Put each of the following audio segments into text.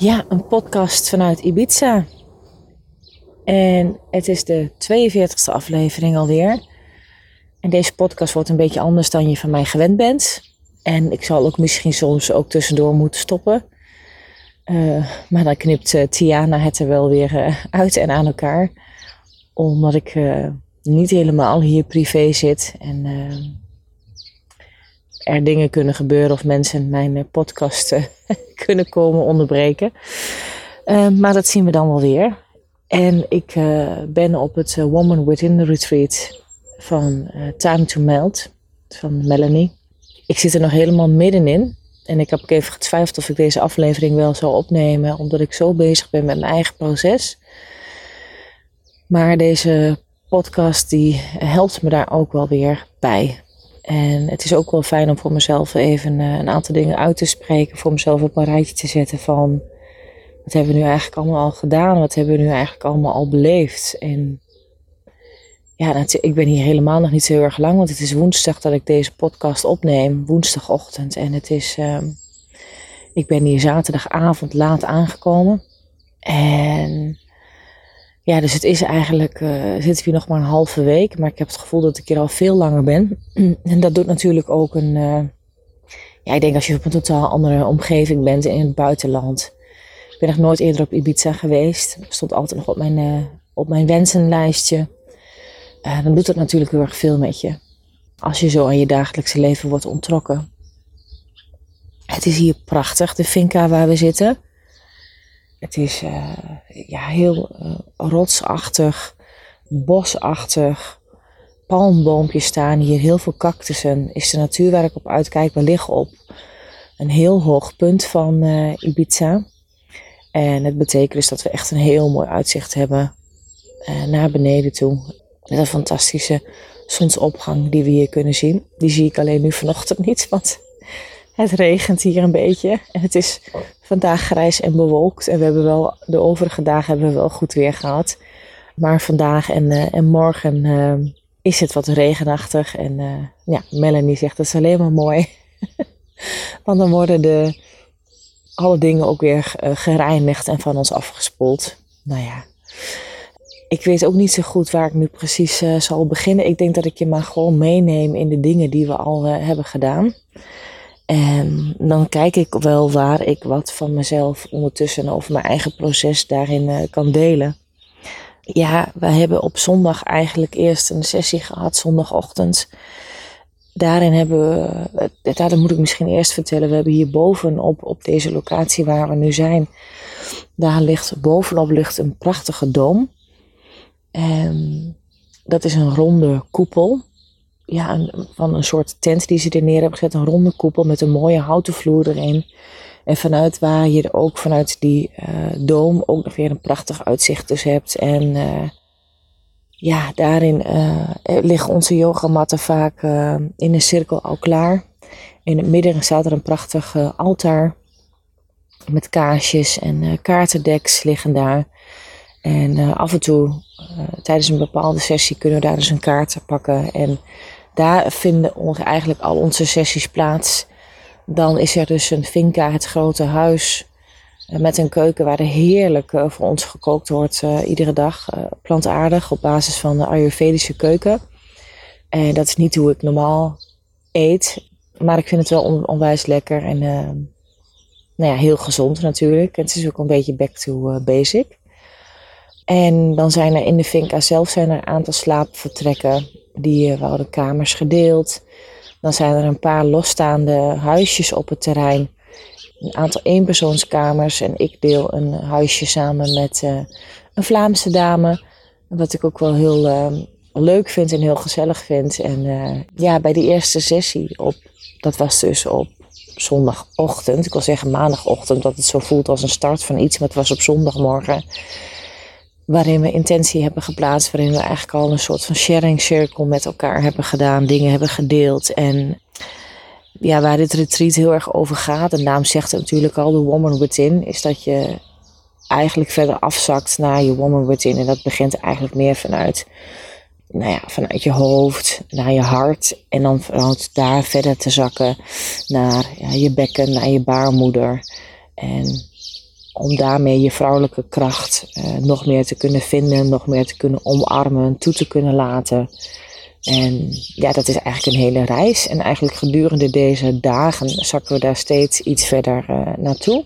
Ja, een podcast vanuit Ibiza. En het is de 42e aflevering alweer. En deze podcast wordt een beetje anders dan je van mij gewend bent. En ik zal ook misschien soms ook tussendoor moeten stoppen. Uh, maar dan knipt uh, Tiana het er wel weer uh, uit en aan elkaar. Omdat ik niet helemaal hier privé zit. En er dingen kunnen gebeuren of mensen mijn podcast kunnen komen onderbreken. maar dat zien we dan wel weer. En ik ben op het Woman Within Retreat van Time to Melt van Melanie. Ik zit er nog helemaal middenin. En ik heb even getwijfeld of ik deze aflevering wel zou opnemen, omdat ik zo bezig ben met mijn eigen proces. Maar deze podcast die helpt me daar ook wel weer bij. En het is ook wel fijn om voor mezelf even eh, een aantal dingen uit te spreken, voor mezelf op een rijtje te zetten van wat hebben we nu eigenlijk allemaal al gedaan, wat hebben we nu eigenlijk allemaal al beleefd. En ja, ik ben hier helemaal nog niet zo heel erg lang, want het is woensdag dat ik deze podcast opneem, woensdagochtend. En het is, uh, ik ben hier zaterdagavond laat aangekomen. En ja, dus het is eigenlijk, uh, zitten hier nog maar een halve week, maar ik heb het gevoel dat ik hier al veel langer ben. en dat doet natuurlijk ook een, uh, ja, ik denk als je op een totaal andere omgeving bent in het buitenland. Ik ben nog nooit eerder op Ibiza geweest. Stond altijd nog op mijn, uh, op mijn wensenlijstje. Dan doet dat natuurlijk heel erg veel met je. Als je zo aan je dagelijkse leven wordt ontrokken. Het is hier prachtig, de finca waar we zitten. Het is uh, ja, heel uh, rotsachtig, bosachtig. Palmboompjes staan hier, heel veel cactussen. Is de natuur waar ik op uitkijk. We liggen op een heel hoog punt van Ibiza. En het betekent dus dat we echt een heel mooi uitzicht hebben naar beneden toe. Met een fantastische zonsopgang die we hier kunnen zien. Die zie ik alleen nu vanochtend niet, want het regent hier een beetje. En het is vandaag grijs en bewolkt. En we hebben wel, de overige dagen hebben we wel goed weer gehad. Maar vandaag en, uh, en morgen uh, is het wat regenachtig. En uh, ja, Melanie zegt dat is alleen maar mooi. Want dan worden de, alle dingen ook weer gereinigd en van ons afgespoeld. Nou ja, ik weet ook niet zo goed waar ik nu precies zal beginnen. Ik denk dat ik je maar gewoon meeneem in de dingen die we al hebben gedaan. En dan kijk ik wel waar ik wat van mezelf ondertussen over mijn eigen proces daarin uh, kan delen. Ja, we hebben op zondag eigenlijk eerst een sessie gehad, zondagochtend. Daarin hebben we, daar moet ik misschien eerst vertellen, we hebben hier bovenop op deze locatie waar we nu zijn, daar ligt bovenop ligt een prachtige doom. En dat is een ronde koepel. Ja, van een soort tent die ze er neer hebben gezet. Een ronde koepel met een mooie houten vloer erin. En vanuit waar je ook vanuit die uh, doom ook nog weer een prachtig uitzicht dus hebt. En uh, ja, daarin uh, liggen onze yogamatten vaak in een cirkel al klaar. In het midden staat er een prachtig altaar. Met kaarsjes en kaartendeks liggen daar. En af en toe tijdens een bepaalde sessie kunnen we daar dus een kaart pakken. En daar vinden eigenlijk al onze sessies plaats. Dan is er dus een finca, het grote huis. Uh, met een keuken waar er heerlijk voor ons gekookt wordt iedere dag. plantaardig op basis van de Ayurvedische keuken. En dat is niet hoe ik normaal eet. Maar ik vind het wel on onwijs lekker en nou ja, heel gezond natuurlijk. Het is ook een beetje back to basic. En dan zijn er in de Vinca zelf zijn er een aantal slaapvertrekken. Die uh, worden kamers gedeeld. Dan zijn er een paar losstaande huisjes op het terrein. Een aantal eenpersoonskamers. En ik deel een huisje samen met uh, een Vlaamse dame. Wat ik ook wel heel uh, leuk vind en heel gezellig vind. En ja, bij die eerste sessie, op, dat was dus op zondagochtend. Ik wil zeggen maandagochtend, dat het zo voelt als een start van iets. Maar het was op zondagmorgen. Waarin we intentie hebben geplaatst. Waarin we eigenlijk al een soort van sharing circle met elkaar hebben gedaan. Dingen hebben gedeeld. En ja, waar dit retreat heel erg over gaat. De naam zegt het natuurlijk al, de woman within. Is dat je eigenlijk verder afzakt naar je woman within. En dat begint eigenlijk meer vanuit nou ja, vanuit je hoofd naar je hart. En dan vanuit daar verder te zakken naar ja, je bekken, naar je baarmoeder. En om daarmee je vrouwelijke kracht uh, nog meer te kunnen vinden, nog meer te kunnen omarmen, toe te kunnen laten. En ja, dat is eigenlijk een hele reis. En eigenlijk gedurende deze dagen zakken we daar steeds iets verder uh, naartoe.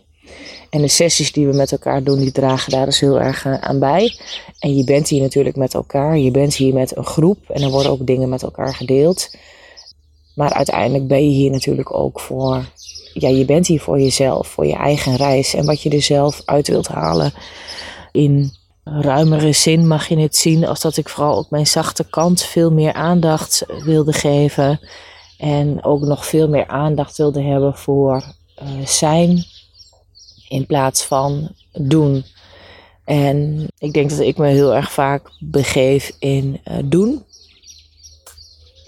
En de sessies die we met elkaar doen, die dragen daar dus heel erg eh, aan bij. En je bent hier natuurlijk met elkaar, je bent hier met een groep en er worden ook dingen met elkaar gedeeld. Maar uiteindelijk ben je hier natuurlijk ook voor, ja, je bent hier voor jezelf, voor je eigen reis en wat je er zelf uit wilt halen. In ruimere zin mag je het zien als dat ik vooral ook mijn zachte kant veel meer aandacht wilde geven. En ook nog veel meer aandacht wilde hebben voor uh, zijn in plaats van doen. En ik denk dat ik me heel erg vaak begeef in uh, doen.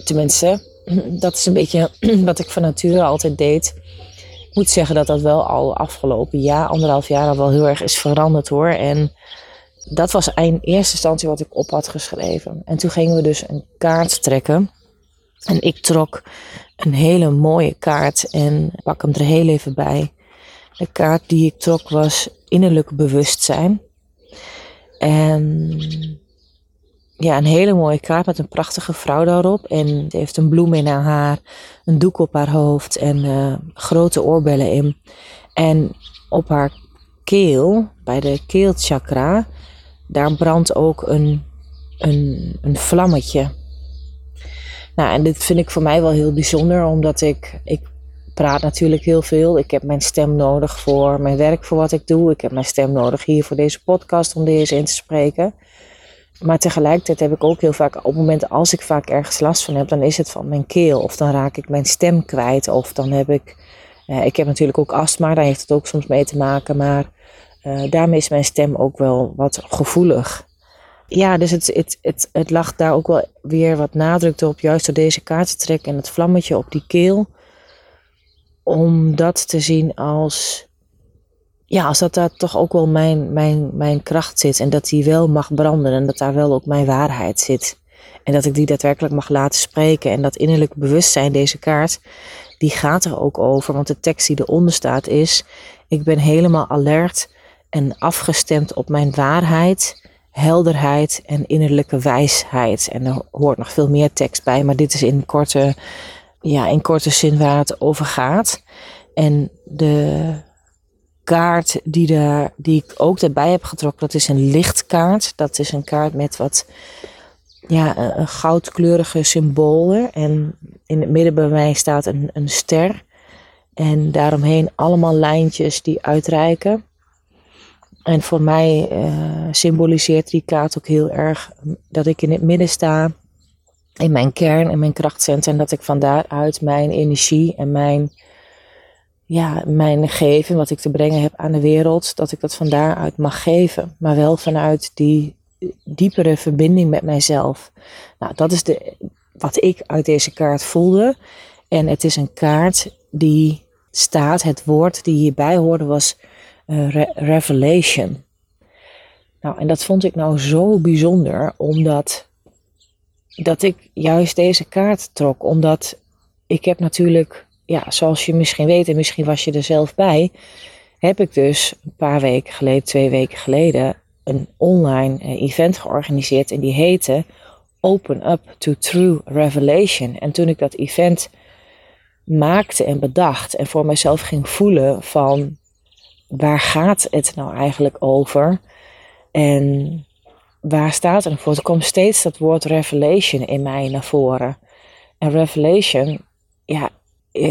Tenminste, dat is een beetje wat ik van nature altijd deed. Moet zeggen dat dat wel al afgelopen jaar, anderhalf jaar al wel heel erg is veranderd hoor. En dat was in eerste instantie wat ik op had geschreven. En toen gingen we dus een kaart trekken. En ik trok een hele mooie kaart en pak hem er heel even bij. De kaart die ik trok was innerlijk bewustzijn. En ja, een hele mooie kaart met een prachtige vrouw daarop. En ze heeft een bloem in haar haar, een doek op haar hoofd en uh, grote oorbellen in. En op haar keel, bij de keelchakra, daar brandt ook een, een, een vlammetje. Nou, en dit vind ik voor mij wel heel bijzonder, omdat ik, ik praat natuurlijk heel veel. Ik heb mijn stem nodig voor mijn werk, voor wat ik doe. Ik heb mijn stem nodig hier voor deze podcast om deze in te spreken. Maar tegelijkertijd heb ik ook heel vaak, op het moment als ik vaak ergens last van heb, dan is het van mijn keel. Of dan raak ik mijn stem kwijt. Of dan heb ik, eh, ik heb natuurlijk ook astma, daar heeft het ook soms mee te maken. Maar uh, daarmee is mijn stem ook wel wat gevoelig. Ja, dus het, het, het, het lag daar ook wel weer wat nadruk op, juist door deze kaart te trekken en het vlammetje op die keel om dat te zien als, ja, als dat daar toch ook wel mijn, mijn, mijn kracht zit en dat die wel mag branden en dat daar wel ook mijn waarheid zit. En dat ik die daadwerkelijk mag laten spreken en dat innerlijk bewustzijn, deze kaart, die gaat er ook over. Want de tekst die eronder staat is, ik ben helemaal alert en afgestemd op mijn waarheid, helderheid en innerlijke wijsheid. En er hoort nog veel meer tekst bij, maar dit is in korte ja, in korte zin waar het over gaat. En de kaart die, de, die ik ook erbij heb getrokken, dat is een lichtkaart. Dat is een kaart met wat ja, een goudkleurige symbolen. En in het midden bij mij staat een, een ster. En daaromheen allemaal lijntjes die uitreiken. En voor mij uh, symboliseert die kaart ook heel erg dat ik in het midden sta in mijn kern en mijn krachtcentrum. En dat ik van daaruit mijn energie en mijn, ja, mijn geven, wat ik te brengen heb aan de wereld, dat ik dat van daaruit mag geven. Maar wel vanuit die diepere verbinding met mijzelf. Nou, dat is de, wat ik uit deze kaart voelde. En het is een kaart die staat, het woord die hierbij hoorde was uh, revelation. Nou, en dat vond ik nou zo bijzonder, omdat dat ik juist deze kaart trok. Omdat ik heb natuurlijk, ja, zoals je misschien weet, en misschien was je er zelf bij, heb ik dus een paar weken geleden, twee weken geleden, een online eh, event georganiseerd. En die heette Open Up to True Revelation. En toen ik dat event maakte en bedacht en voor mezelf ging voelen van waar gaat het nou eigenlijk over? En waar staat er voor? Er komt steeds dat woord revelation in mij naar voren. En revelation, ja,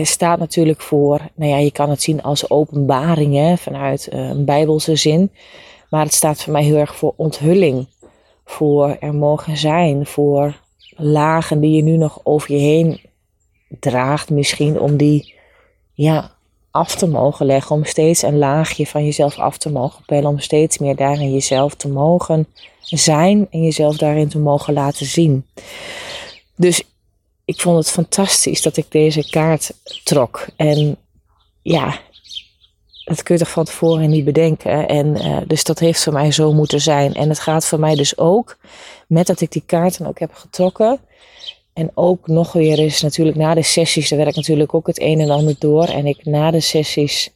staat natuurlijk voor, nou ja, je kan het zien als openbaring vanuit eh, een bijbelse zin. Maar het staat voor mij heel erg voor onthulling. voor er mogen zijn, voor lagen die je nu nog over je heen draagt, misschien om die ja, af te mogen leggen, om steeds een laagje van jezelf af te mogen pellen, om steeds meer daarin jezelf te mogen zijn en jezelf daarin te mogen laten zien. Dus ik vond het fantastisch dat ik deze kaart trok. En ja, dat kun je toch van tevoren niet bedenken. En uh, dus dat heeft voor mij zo moeten zijn. En het gaat voor mij dus ook, met dat ik die kaarten ook heb getrokken. En ook nog weer eens natuurlijk na de sessies, daar werk natuurlijk ook het een en ander door. En ik na de sessies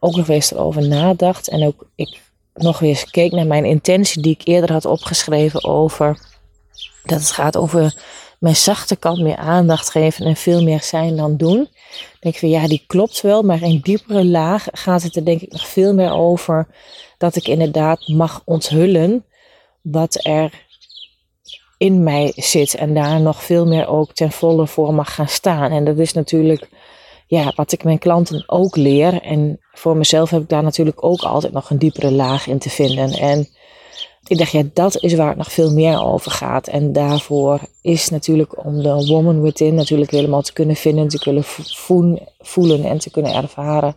ook nog eens erover nadacht. En ook ik nog weer keek naar mijn intentie die ik eerder had opgeschreven over dat het gaat over mijn zachte kant meer aandacht geven en veel meer zijn dan doen. Dan denk ik van ja, die klopt wel, maar in diepere laag gaat het er denk ik nog veel meer over dat ik inderdaad mag onthullen wat er in mij zit en daar nog veel meer ook ten volle voor mag gaan staan. En dat is natuurlijk ja, wat ik mijn klanten ook leer. En voor mezelf heb ik daar natuurlijk ook altijd nog een diepere laag in te vinden. En ik dacht, ja, dat is waar het nog veel meer over gaat. En daarvoor is natuurlijk om de woman within natuurlijk helemaal te kunnen vinden, te kunnen voelen en te kunnen ervaren,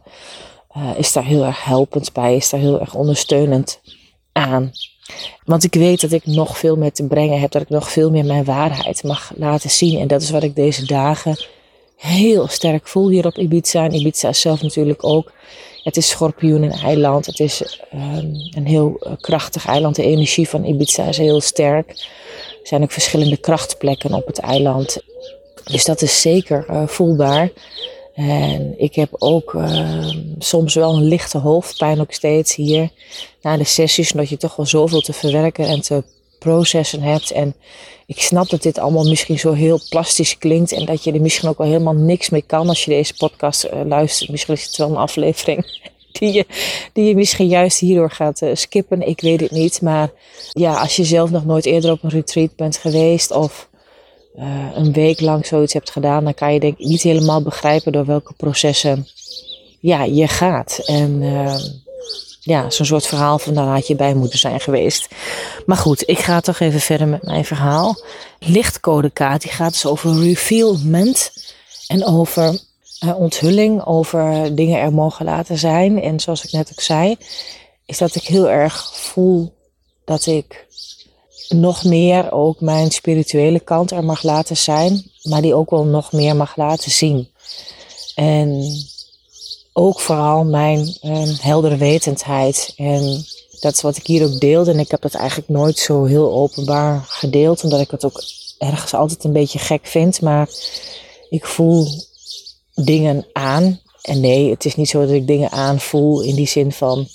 uh, is daar heel erg helpend bij, is daar heel erg ondersteunend aan. Want ik weet dat ik nog veel meer te brengen heb, dat ik nog veel meer mijn waarheid mag laten zien. En dat is wat ik deze dagen heel sterk voel hier op Ibiza. En Ibiza zelf natuurlijk ook. Het is schorpioen een eiland. Het is um, een heel uh, krachtig eiland. De energie van Ibiza is heel sterk. Er zijn ook verschillende krachtplekken op het eiland. Dus dat is zeker uh, voelbaar. En ik heb ook uh, soms wel een lichte hoofdpijn ook steeds hier na de sessies, omdat je toch wel zoveel te verwerken en te processen hebt. En ik snap dat dit allemaal misschien zo heel plastisch klinkt en dat je er misschien ook wel helemaal niks mee kan als je deze podcast uh, luistert. Misschien is het wel een aflevering die je, die je misschien juist hierdoor gaat uh, skippen. Ik weet het niet. Maar ja, als je zelf nog nooit eerder op een retreat bent geweest of uh, een week lang zoiets hebt gedaan, dan kan je denk ik niet helemaal begrijpen door welke processen ja, je gaat. En uh, ja, zo'n soort verhaal van daar had je bij moeten zijn geweest. Maar goed, ik ga toch even verder met mijn verhaal. Lichtcodekaart, die gaat dus over revealment en over uh, onthulling, over dingen er mogen laten zijn. En zoals ik net ook zei, is dat ik heel erg voel dat ik nog meer ook mijn spirituele kant er mag laten zijn, maar die ook wel nog meer mag laten zien. En ook vooral mijn um, heldere wetendheid. En dat is wat ik hier ook deelde. En ik heb dat eigenlijk nooit zo heel openbaar gedeeld, omdat ik het ook ergens altijd een beetje gek vind. Maar ik voel dingen aan. En nee, het is niet zo dat ik dingen aanvoel in die zin van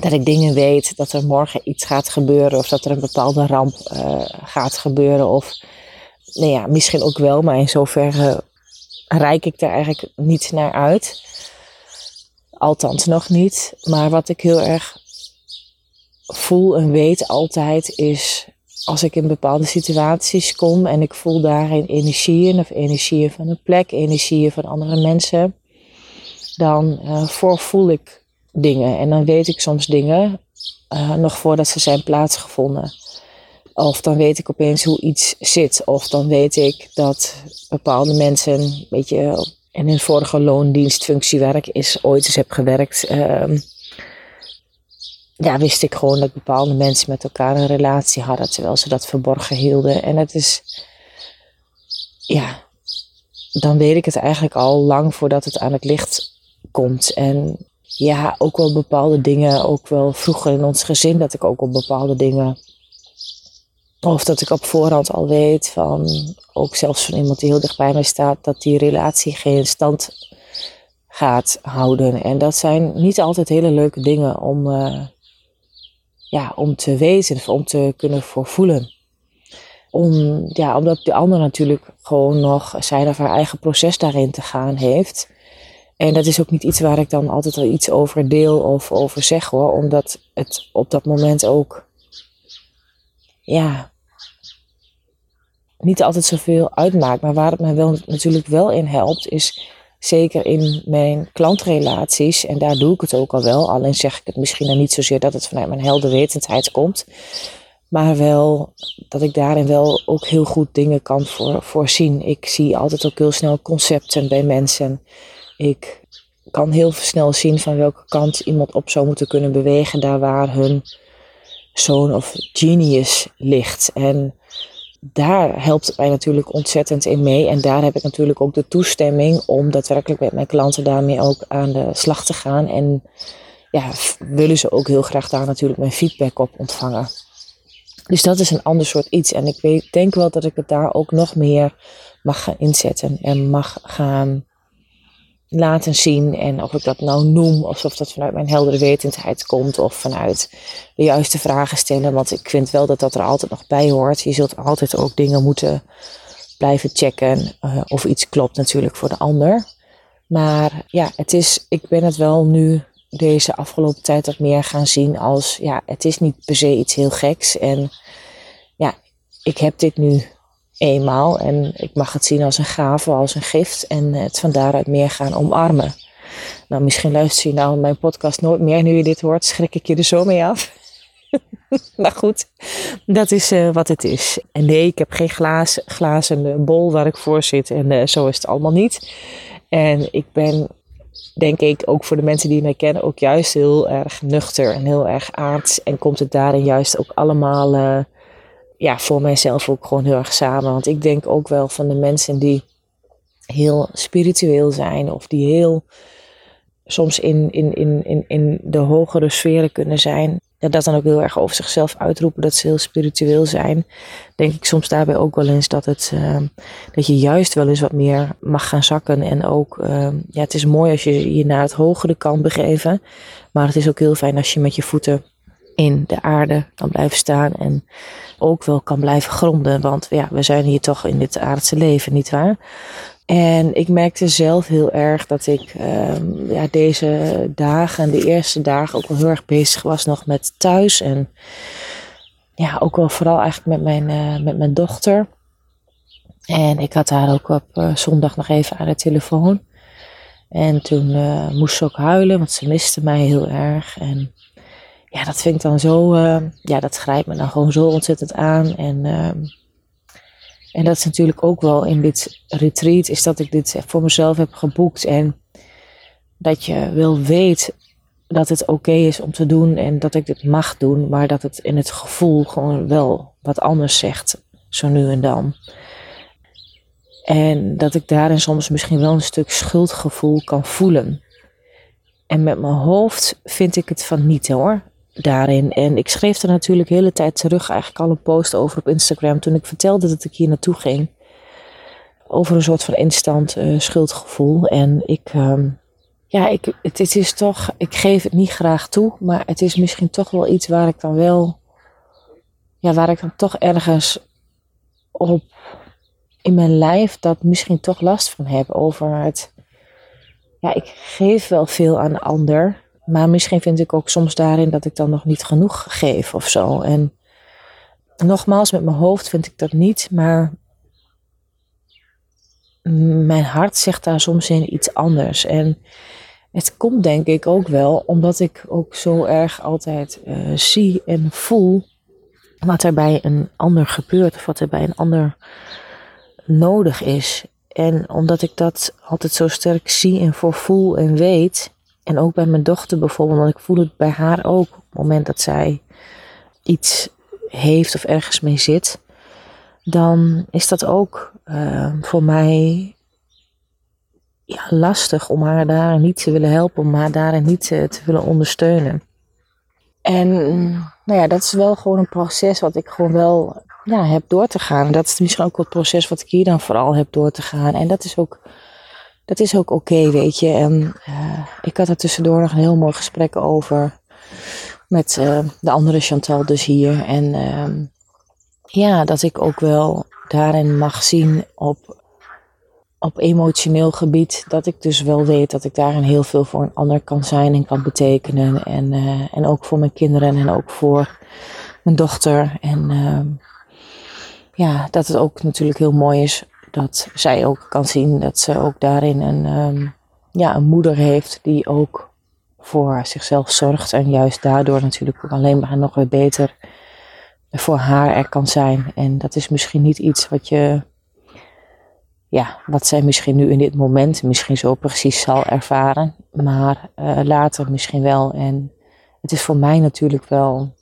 dat ik dingen weet, dat er morgen iets gaat gebeuren of dat er een bepaalde ramp uh, gaat gebeuren. Of nou ja, misschien ook wel, maar in zoverre reik ik daar eigenlijk niet naar uit. Althans nog niet. Maar wat ik heel erg voel en weet altijd is als ik in bepaalde situaties kom en ik voel daarin energieën of energieën van een plek, energieën van andere mensen, dan uh, voorvoel ik dingen. En dan weet ik soms dingen uh, nog voordat ze zijn plaatsgevonden. Of dan weet ik opeens hoe iets zit. Of dan weet ik dat bepaalde mensen, een beetje in hun vorige loondienstfunctiewerk is ooit eens heb gewerkt. Um, ja, wist ik gewoon dat bepaalde mensen met elkaar een relatie hadden, terwijl ze dat verborgen hielden. En het is, ja, dan weet ik het eigenlijk al lang voordat het aan het licht komt. En ja, ook wel bepaalde dingen, ook wel vroeger in ons gezin, dat ik ook op bepaalde dingen, of dat ik op voorhand al weet van, ook zelfs van iemand die heel dicht bij mij staat, dat die relatie geen stand gaat houden. En dat zijn niet altijd hele leuke dingen om, uh, ja, om te weten, of om te kunnen voorvoelen. Om, ja, omdat de ander natuurlijk gewoon nog zijn of haar eigen proces daarin te gaan heeft. En dat is ook niet iets waar ik dan altijd al iets over deel of over zeg hoor, omdat het op dat moment ook, ja, niet altijd zoveel uitmaakt. Maar waar het mij wel natuurlijk wel in helpt, is zeker in mijn klantrelaties, en daar doe ik het ook al wel, alleen zeg ik het misschien dan niet zozeer dat het vanuit mijn helderwetendheid komt. Maar wel dat ik daarin wel ook heel goed dingen kan voor, voorzien. Ik zie altijd ook heel snel concepten bij mensen. Ik kan heel snel zien van welke kant iemand op zou moeten kunnen bewegen, daar waar hun zoon of genius ligt. En daar helpt het mij natuurlijk ontzettend in mee. En daar heb ik natuurlijk ook de toestemming om daadwerkelijk met mijn klanten daarmee ook aan de slag te gaan. En ja, willen ze ook heel graag daar natuurlijk mijn feedback op ontvangen. Dus dat is een ander soort iets. En ik weet, denk wel dat ik het daar ook nog meer mag gaan inzetten en mag gaan laten zien. En of ik dat nou noem, of dat vanuit mijn heldere wetendheid komt, of vanuit de juiste vragen stellen. Want ik vind wel dat dat er altijd nog bij hoort. Je zult altijd ook dingen moeten blijven checken uh, of iets klopt natuurlijk voor de ander. Maar ja, het is, ik ben het wel nu deze afgelopen tijd wat meer gaan zien als, ja, het is niet per se iets heel geks. En ja, ik heb dit nu eenmaal en ik mag het zien als een gave, als een gift en het van daaruit meer gaan omarmen. Nou, misschien luister je nou mijn podcast nooit meer. Nu je dit hoort, schrik ik je er zo mee af. maar goed, dat is uh, wat het is. En nee, ik heb geen glazen, glazen bol waar ik voor zit en uh, zo is het allemaal niet. En ik ben denk ik ook voor de mensen die mij kennen ook juist heel erg nuchter en heel erg aards. En komt het daarin juist ook allemaal ja, voor mijzelf ook gewoon heel erg samen. Want ik denk ook wel van de mensen die heel spiritueel zijn of die heel soms in, in, in, in, in de hogere sferen kunnen zijn ja, dat dan ook heel erg over zichzelf uitroepen dat ze heel spiritueel zijn. Denk ik soms daarbij ook wel eens dat, het, uh, dat je juist wel eens wat meer mag gaan zakken. En ook, uh, ja, het is mooi als je je naar het hogere kan begeven. Maar het is ook heel fijn als je met je voeten in de aarde kan blijven staan. En ook wel kan blijven gronden. Want ja, we zijn hier toch in dit aardse leven, nietwaar? En ik merkte zelf heel erg dat ik um, ja, deze dagen, de eerste dagen, ook wel heel erg bezig was nog met thuis. En ja, ook wel vooral eigenlijk met mijn, uh, met mijn dochter. En ik had haar ook op uh, zondag nog even aan de telefoon. En toen uh, moest ze ook huilen, want ze miste mij heel erg. En ja, dat vind ik dan zo, ja, dat grijpt me dan gewoon zo ontzettend aan. En ehm, en dat is natuurlijk ook wel in dit retreat, is dat ik dit voor mezelf heb geboekt. En dat je wel weet dat het oké is om te doen en dat ik dit mag doen, maar dat het in het gevoel gewoon wel wat anders zegt, zo nu en dan. En dat ik daarin soms misschien wel een stuk schuldgevoel kan voelen. En met mijn hoofd vind ik het van niet hoor daarin. En ik schreef er natuurlijk de hele tijd terug eigenlijk al een post over op Instagram toen ik vertelde dat ik hier naartoe ging. Over een soort van instant uh, schuldgevoel. En ik, um, ja, ik, het, is toch, ik geef het niet graag toe, maar het is misschien toch wel iets waar ik dan wel, ja, waar ik dan toch ergens op in mijn lijf dat misschien toch last van heb over het, ja, ik geef wel veel aan de ander, maar misschien vind ik ook soms daarin dat ik dan nog niet genoeg geef of zo. En nogmaals, met mijn hoofd vind ik dat niet, maar mijn hart zegt daar soms in iets anders. En het komt denk ik ook wel omdat ik ook zo erg altijd uh, zie en voel wat er bij een ander gebeurt of wat er bij een ander nodig is. En omdat ik dat altijd zo sterk zie en voel en weet, en ook bij mijn dochter bijvoorbeeld, want ik voel het bij haar ook op het moment dat zij iets heeft of ergens mee zit, dan is dat ook uh, voor mij ja, lastig om haar daar niet te willen helpen, om haar daarin niet te, willen ondersteunen. En nou ja, dat is wel gewoon een proces wat ik gewoon wel ja, heb door te gaan. Dat is misschien ook het proces wat ik hier dan vooral heb door te gaan. En dat is ook dat is ook oké, weet je. En uh, ik had er tussendoor nog een heel mooi gesprek over met uh, de andere Chantal dus hier. En uh, ja, dat ik ook wel daarin mag zien op, op emotioneel gebied. Dat ik dus wel weet dat ik daarin heel veel voor een ander kan zijn en kan betekenen. En, uh, en ook voor mijn kinderen en ook voor mijn dochter. En ehm, ja, dat het ook natuurlijk heel mooi is dat zij ook kan zien dat ze ook daarin een, um, ja, een moeder heeft die ook voor zichzelf zorgt. En juist daardoor natuurlijk ook alleen maar nog weer beter voor haar er kan zijn. En dat is misschien niet iets wat je, ja, wat zij misschien nu in dit moment misschien zo precies zal ervaren, maar uh, later misschien wel. En het is voor mij natuurlijk wel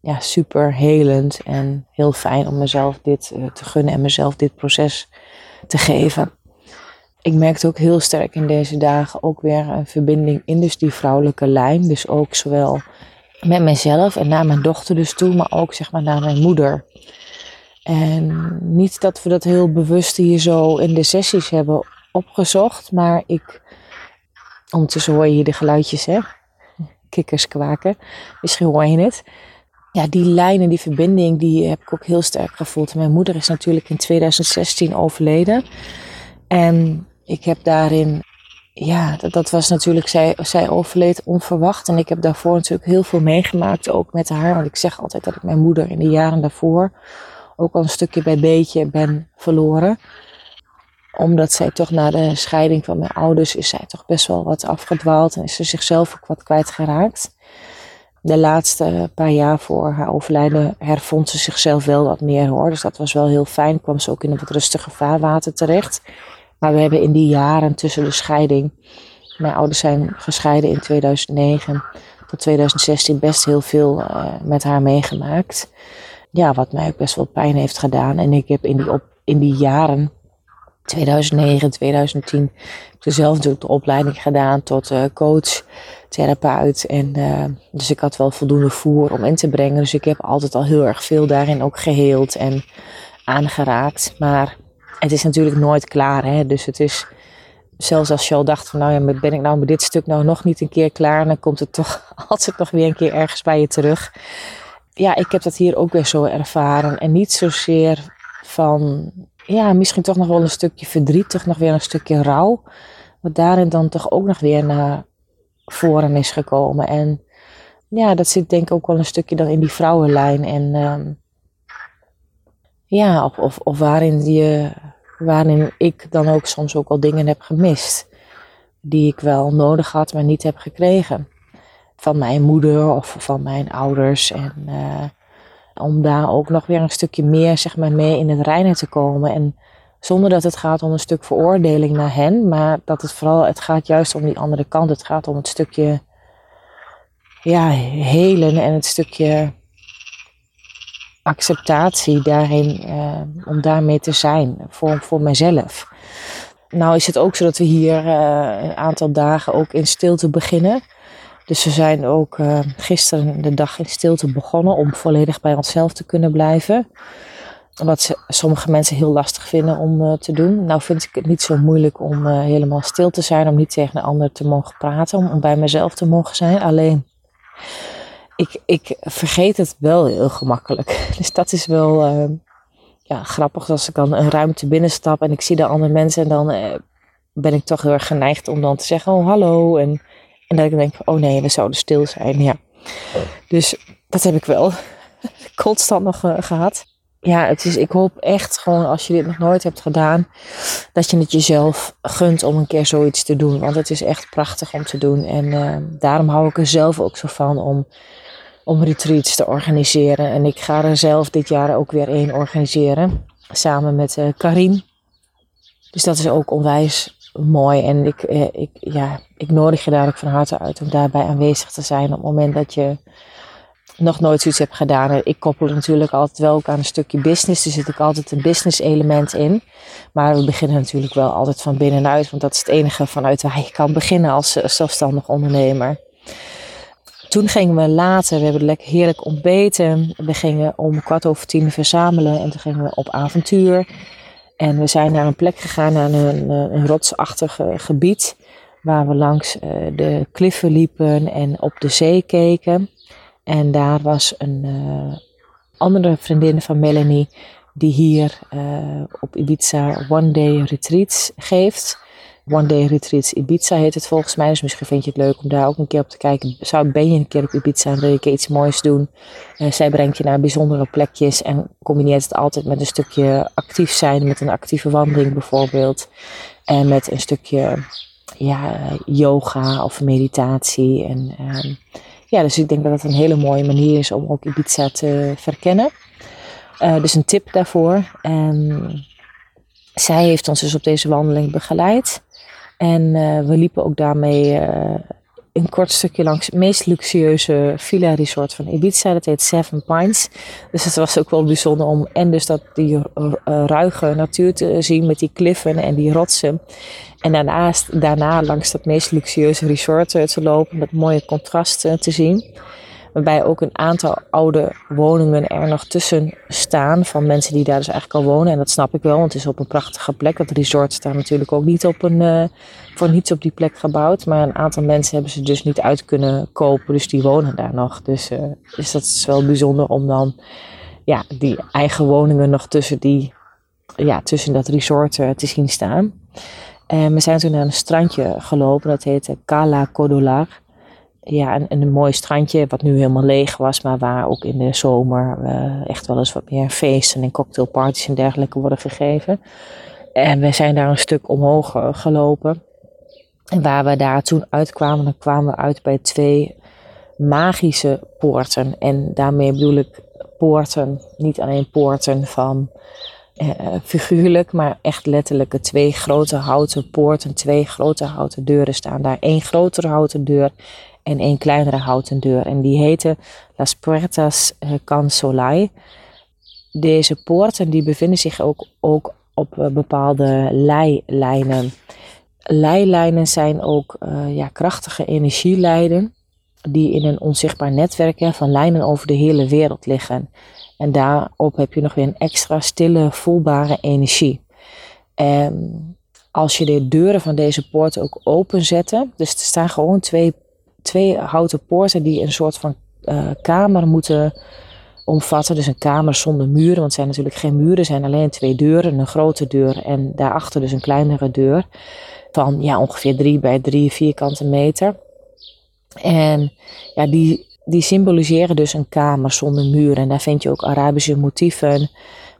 ja, super helend en heel fijn om mezelf dit uh, te gunnen en mezelf dit proces te geven. Ik merkte ook heel sterk in deze dagen ook weer een verbinding in dus die vrouwelijke lijn. Dus ook zowel met mezelf en naar mijn dochter dus toe, maar ook zeg maar naar mijn moeder. En niet dat we dat heel bewust hier zo in de sessies hebben opgezocht, maar ik, ondertussen hoor je hier de geluidjes hè, kikkers kwaken, misschien hoor je het. Ja, die lijn en die verbinding, die heb ik ook heel sterk gevoeld. Mijn moeder is natuurlijk in 2016 overleden. En ik heb daarin ja, dat, dat was natuurlijk, zij, zij overleed onverwacht. En ik heb daarvoor natuurlijk heel veel meegemaakt, ook met haar. Want ik zeg altijd dat ik mijn moeder in de jaren daarvoor ook al een stukje bij beetje ben verloren. Omdat zij toch na de scheiding van mijn ouders is zij toch best wel wat afgedwaald en is ze zichzelf ook wat kwijtgeraakt. De laatste paar jaar voor haar overlijden hervond ze zichzelf wel wat meer hoor. Dus dat was wel heel fijn. Kwam ze ook in een wat rustiger vaarwater terecht. Maar we hebben in die jaren tussen de scheiding, mijn ouders zijn gescheiden in 2009 tot 2016, best heel veel uh, met haar meegemaakt. Ja, wat mij ook best wel pijn heeft gedaan. En ik heb in die, op, in die jaren, 2009, 2010, heb ik zelf natuurlijk de opleiding gedaan tot uh, coach, therapeut. En uh, dus ik had wel voldoende voer om in te brengen. Dus ik heb altijd al heel erg veel daarin ook geheeld en aangeraakt. Maar het is natuurlijk nooit klaar. Hè? Dus het is, zelfs als je al dacht van nou ja, ben ik nou met dit stuk nou nog niet een keer klaar, dan komt het toch altijd nog weer een keer ergens bij je terug. Ja, ik heb dat hier ook weer zo ervaren. En niet zozeer van, ja, misschien toch nog wel een stukje verdriet, toch nog weer een stukje rouw. Wat daarin dan toch ook nog weer naar voren is gekomen. En ja, dat zit denk ik ook wel een stukje dan in die vrouwenlijn. En um, ja, of, of, waarin, je, waarin ik dan ook soms ook al dingen heb gemist. Die ik wel nodig had, maar niet heb gekregen. Van mijn moeder of van mijn ouders. En uh, om daar ook nog weer een stukje meer zeg maar, mee in het reinen te komen. En zonder dat het gaat om een stuk veroordeling naar hen. Maar dat het vooral, het gaat juist om die andere kant. Het gaat om het stukje ja, helen en het stukje acceptatie daarin, uh, om daarmee te zijn voor, voor mezelf. Nou is het ook zo dat we hier uh, een aantal dagen ook in stilte beginnen. Dus we zijn ook uh, gisteren de dag in stilte begonnen om volledig bij onszelf te kunnen blijven. Wat sommige mensen heel lastig vinden om te doen. Nou vind ik het niet zo moeilijk om helemaal stil te zijn, om niet tegen een ander te mogen praten, om, om bij mezelf te mogen zijn. Alleen ik, ik vergeet het wel heel gemakkelijk. Dus dat is wel ja, grappig als ik dan een ruimte binnenstap en ik zie de andere mensen en dan ben ik toch heel erg geneigd om dan te zeggen, oh hallo. En, en dat ik denk, oh nee, we zouden stil zijn. Ja. Dus dat heb ik wel constant nog uh, gehad. Ja, het is, ik hoop echt gewoon als je dit nog nooit hebt gedaan, dat je het jezelf gunt om een keer zoiets te doen. Want het is echt prachtig om te doen. En daarom hou ik er zelf ook zo van om om retreats te organiseren. En ik ga er zelf dit jaar ook weer één organiseren. Samen met uh, Karin. Dus dat is ook onwijs mooi. En ik, eh, ik, ja, ik nodig je daar ook van harte uit om daarbij aanwezig te zijn. Op het moment dat je nog nooit zoiets hebt gedaan. Ik koppel natuurlijk altijd wel ook aan een stukje business. Er zit ook altijd een business element in. Maar we beginnen natuurlijk wel altijd van binnenuit. Want dat is het enige vanuit waar je kan beginnen als zelfstandig ondernemer. Toen gingen we later, we hebben lekker heerlijk ontbeten. We gingen om kwart over tien verzamelen en toen gingen we op avontuur. En we zijn naar een plek gegaan, naar een, een rotsachtig gebied. Waar we langs uh, de kliffen liepen en op de zee keken. En daar was een andere vriendin van Melanie die hier op Ibiza one day retreats geeft. One Day Retreats Ibiza heet het volgens mij. Dus misschien vind je het leuk om daar ook een keer op te kijken. Zou, ben je een keer op Ibiza en wil je iets moois doen? Zij brengt je naar bijzondere plekjes en combineert het altijd met een stukje actief zijn. Met een actieve wandeling bijvoorbeeld. En met een stukje ja, yoga of meditatie. En uh, ja, dus ik denk dat het een hele mooie manier is om ook Ibiza te verkennen. dus een tip daarvoor. En zij heeft ons dus op deze wandeling begeleid. En we liepen ook daarmee een kort stukje langs het meest luxueuze villa resort van Ibiza. Dat heet Seven Pines. Dus het was ook wel bijzonder om en dus dat die eh, ruige natuur te zien met die kliffen en die rotsen. En daarnaast, daarna langs dat meest luxueuze resort te lopen met mooie contrasten te zien. Waarbij ook een aantal oude woningen er nog tussen staan van mensen die daar dus eigenlijk al wonen. En dat snap ik wel, want het is op een prachtige plek. Dat resort staat natuurlijk ook niet op een, uh, voor niets op die plek gebouwd. Maar een aantal mensen hebben ze dus niet uit kunnen kopen, dus die wonen daar nog. Dus, uh, dat is wel bijzonder om dan ja, die eigen woningen nog tussen, die, ja, tussen dat resort uh, te zien staan. En we zijn toen naar een strandje gelopen, dat heette Cala Codolar ja, een, een mooi strandje, wat nu helemaal leeg was, maar waar ook in de zomer uh, echt wel eens wat meer feesten en cocktailparties en dergelijke worden gegeven. En we zijn daar een stuk omhoog uh, gelopen. En waar we daar toen uitkwamen, dan kwamen we uit bij twee magische poorten. En daarmee bedoel ik poorten, niet alleen poorten van uh, figuurlijk, maar echt letterlijke twee grote houten poorten, twee grote houten deuren staan daar. één grotere houten deur en een kleinere houten deur. En die heette Las Puertas eh, Cansolai. Deze poorten die bevinden zich ook, ook op eh, bepaalde leilijnen. Leilijnen zijn ook uh, ja, krachtige energieleiden die in een onzichtbaar netwerk hè, van lijnen over de hele wereld liggen. En daarop heb je nog weer een extra stille, voelbare energie. En als je de deuren van deze poorten ook openzetten, dus er staan gewoon twee twee houten poorten die een soort van uh, kamer moeten omvatten. Dus een kamer zonder muren, want het zijn natuurlijk geen muren, zijn alleen twee deuren. Een grote deur en daarachter dus een kleinere deur van ja, ongeveer drie bij drie vierkante meter. En ja, die, die symboliseren dus een kamer zonder muren. En daar vind je ook Arabische motieven,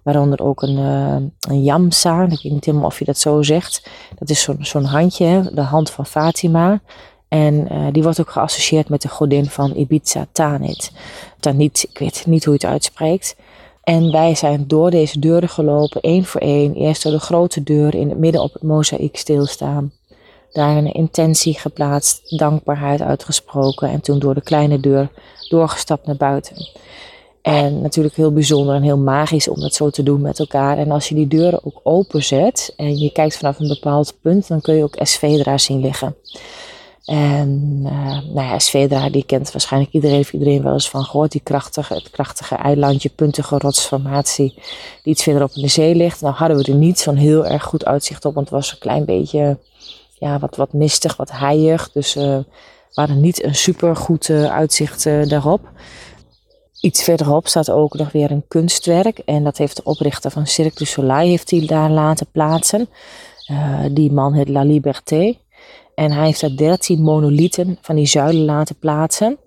waaronder ook een, uh, een yamsa. Ik weet niet helemaal of je dat zo zegt. Dat is zo'n zo'n handje, de hand van Fatima. En uh, die wordt ook geassocieerd met de godin van Ibiza, Tanit. Tanit, ik weet niet hoe je het uitspreekt. En wij zijn door deze deuren gelopen, één voor één. Eerst door de grote deur in het midden op het mozaïek stilstaan. Daar een intentie geplaatst, dankbaarheid uitgesproken. En toen door de kleine deur doorgestapt naar buiten. En natuurlijk heel bijzonder en heel magisch om dat zo te doen met elkaar. En als je die deuren ook openzet en je kijkt vanaf een bepaald punt, dan kun je ook Esvedra zien liggen. En uh, nou ja, Svedra, die kent waarschijnlijk iedereen, iedereen wel eens van gehoord. Die krachtige, het krachtige eilandje, puntige rotsformatie, die iets verderop in de zee ligt. Nou hadden we er niet zo'n heel erg goed uitzicht op, want het was een klein beetje, ja, wat, wat mistig, wat heilig. Dus uh, we hadden niet een super goed uh, uitzicht daarop. Iets verderop staat ook nog weer een kunstwerk. En dat heeft de oprichter van Cirque du Soleil heeft hij daar laten plaatsen. die man heet La Liberté. En hij heeft daar 13 monolithen van die zuilen laten plaatsen.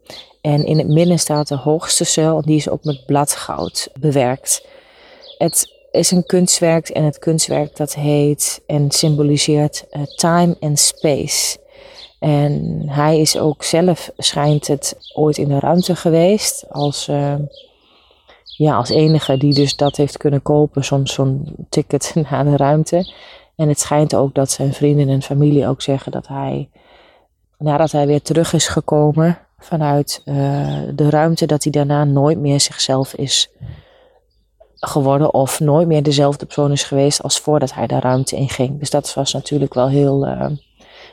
En in het midden staat de hoogste zuil, die is ook met bladgoud bewerkt. Het is een kunstwerk en het kunstwerk dat heet en symboliseert uh, time and space. En hij is ook zelf, schijnt het, ooit in de ruimte geweest als, uh, ja, als enige die dus dat heeft kunnen kopen, soms zo'n ticket naar de ruimte. En het schijnt ook dat zijn vrienden en familie ook zeggen dat hij, nadat hij weer terug is gekomen vanuit uh, de ruimte, dat hij daarna nooit meer zichzelf is geworden of nooit meer dezelfde persoon is geweest als voordat hij de ruimte inging. Dus dat was natuurlijk wel heel uh,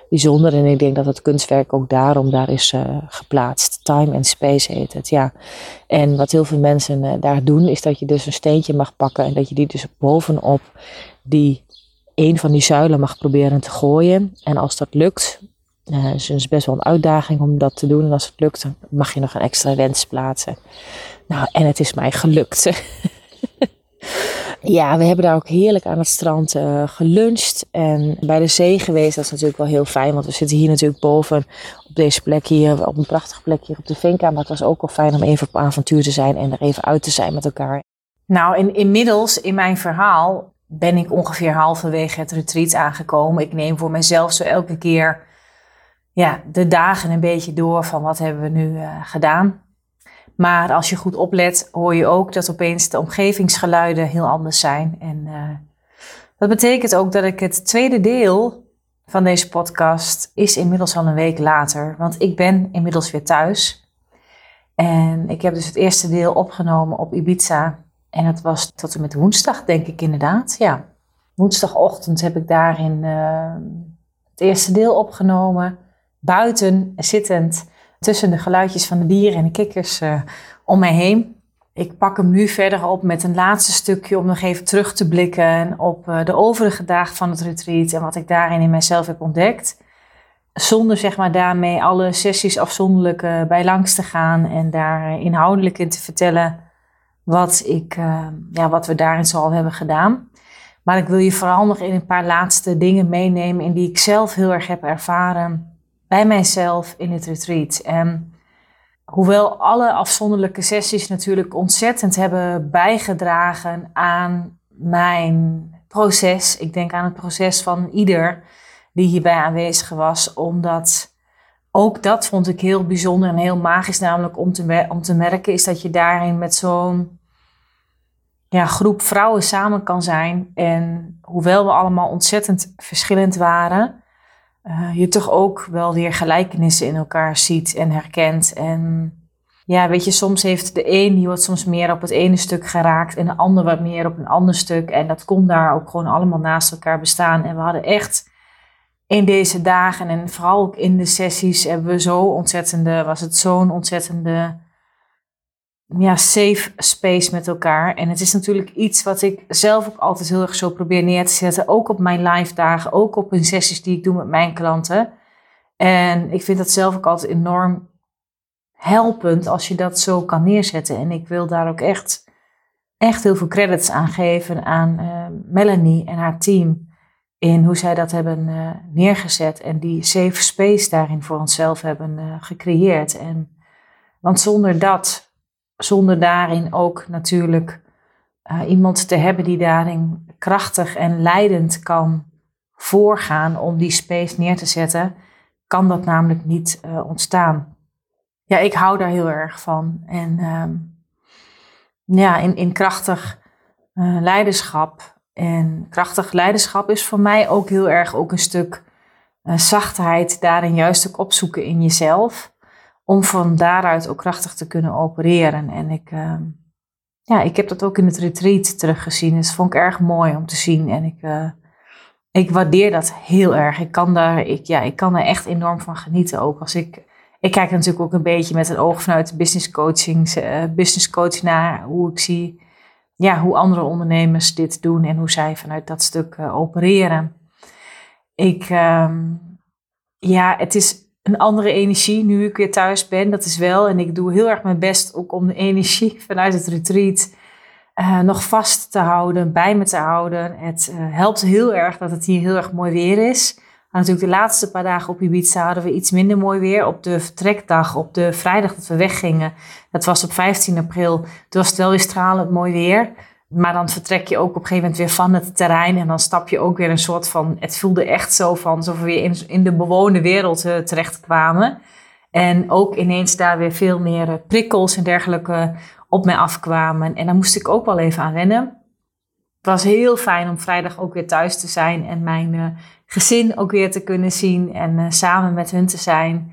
bijzonder en ik denk dat het kunstwerk ook daarom daar is uh, geplaatst. Time and Space heet het, ja. En wat heel veel mensen daar doen is dat je dus een steentje mag pakken en dat je die dus bovenop die een van die zuilen mag proberen te gooien. En als dat lukt, uh, is het best wel een uitdaging om dat te doen. En als het lukt, dan mag je nog een extra wens plaatsen. Nou, en het is mij gelukt. ja, we hebben daar ook heerlijk aan het strand uh, geluncht. En bij de zee geweest, dat is natuurlijk wel heel fijn. Want we zitten hier natuurlijk boven op deze plek hier, op een prachtige plek hier op de Vinka. Maar het was ook wel fijn om even op avontuur te zijn en er even uit te zijn met elkaar. Nou, in, inmiddels in mijn verhaal ben ik ongeveer halverwege het retreat aangekomen. Ik neem voor mezelf zo elke keer ja, de dagen een beetje door van wat hebben we nu uh, gedaan. Maar als je goed oplet, hoor je ook dat opeens de omgevingsgeluiden heel anders zijn. En uh, dat betekent ook dat ik het tweede deel van deze podcast is inmiddels al een week later. Want ik ben inmiddels weer thuis. En ik heb dus het eerste deel opgenomen op Ibiza. En dat was tot en met woensdag, denk ik inderdaad. Ja, woensdagochtend heb ik daarin uh, het eerste deel opgenomen. Buiten zittend tussen de geluidjes van de dieren en de kikkers uh, om mij heen. Ik pak hem nu verder op met een laatste stukje om nog even terug te blikken op uh, de overige dagen van het retreat en wat ik daarin in mijzelf heb ontdekt. Zonder zeg maar daarmee alle sessies afzonderlijk bij langs te gaan en daar inhoudelijk in te vertellen wat, ik, ja, wat we daarin zo al hebben gedaan. Maar ik wil je vooral nog in een paar laatste dingen meenemen in die ik zelf heel erg heb ervaren bij mijzelf in het retreat. En hoewel alle afzonderlijke sessies natuurlijk ontzettend hebben bijgedragen aan mijn proces. Ik denk aan het proces van ieder die hierbij aanwezig was, omdat ook dat vond ik heel bijzonder en heel magisch, namelijk om te, om te merken, is dat je daarin met zo'n ja, groep vrouwen samen kan zijn. En hoewel we allemaal ontzettend verschillend waren, uh, je toch ook wel weer gelijkenissen in elkaar ziet en herkent. En ja, weet je, soms heeft de een, die wordt soms meer op het ene stuk geraakt en de ander wat meer op een ander stuk. En dat kon daar ook gewoon allemaal naast elkaar bestaan. En we hadden echt in deze dagen en vooral ook in de sessies hebben we zo ontzettende, was het zo'n ontzettende ja, safe space met elkaar. En het is natuurlijk iets wat ik zelf ook altijd heel erg zo probeer neer te zetten. Ook op mijn live dagen, ook op een sessies die ik doe met mijn klanten. En ik vind dat zelf ook altijd enorm helpend als je dat zo kan neerzetten. En ik wil daar ook echt, echt heel veel credits aan geven aan uh, Melanie en haar team. In hoe zij dat hebben uh, neergezet en die safe space daarin voor onszelf hebben uh, gecreëerd. En, want zonder dat zonder daarin ook natuurlijk uh, iemand te hebben die daarin krachtig en leidend kan voorgaan om die space neer te zetten, kan dat namelijk niet uh, ontstaan. Ja, ik hou daar heel erg van. En um, ja, in, in krachtig uh, leiderschap. En krachtig leiderschap is voor mij ook heel erg ook een stuk zachtheid daarin juist ook opzoeken in jezelf om van daaruit ook krachtig te kunnen opereren. En ik, uh, ja, ik heb dat ook in het retreat teruggezien. Dus dat vond ik erg mooi om te zien. En ik, uh, ik waardeer dat heel erg. Ik kan, daar, ik, ja, ik kan er echt enorm van genieten. Ook als ik, ik kijk natuurlijk ook een beetje met een oog vanuit business coaching, uh, business coach naar hoe ik zie ja, hoe andere ondernemers dit doen en hoe zij vanuit dat stuk opereren. Ik, uh, ja, het is een andere energie nu ik weer thuis ben. Dat is wel. En ik doe heel erg mijn best ook om de energie vanuit het retreat uh, nog vast te houden, bij me te houden. Het uh, helpt heel erg dat het hier heel erg mooi weer is. Natuurlijk de laatste paar dagen op Ibiza hadden we iets minder mooi weer. Op de vertrekdag, op de vrijdag dat we weggingen, dat was op 15 april. Toen was het wel weer stralend mooi weer. Maar dan vertrek je ook op een gegeven moment weer van het terrein. En dan stap je ook weer een soort van. Het voelde echt zo van alsof we weer in, in de bewoonde wereld uh, terechtkwamen. En ook ineens daar weer veel meer uh, prikkels en dergelijke op mij afkwamen. En daar moest ik ook wel even aan wennen. Het was heel fijn om vrijdag ook weer thuis te zijn en mijn uh, gezin ook weer te kunnen zien en samen met hun te zijn.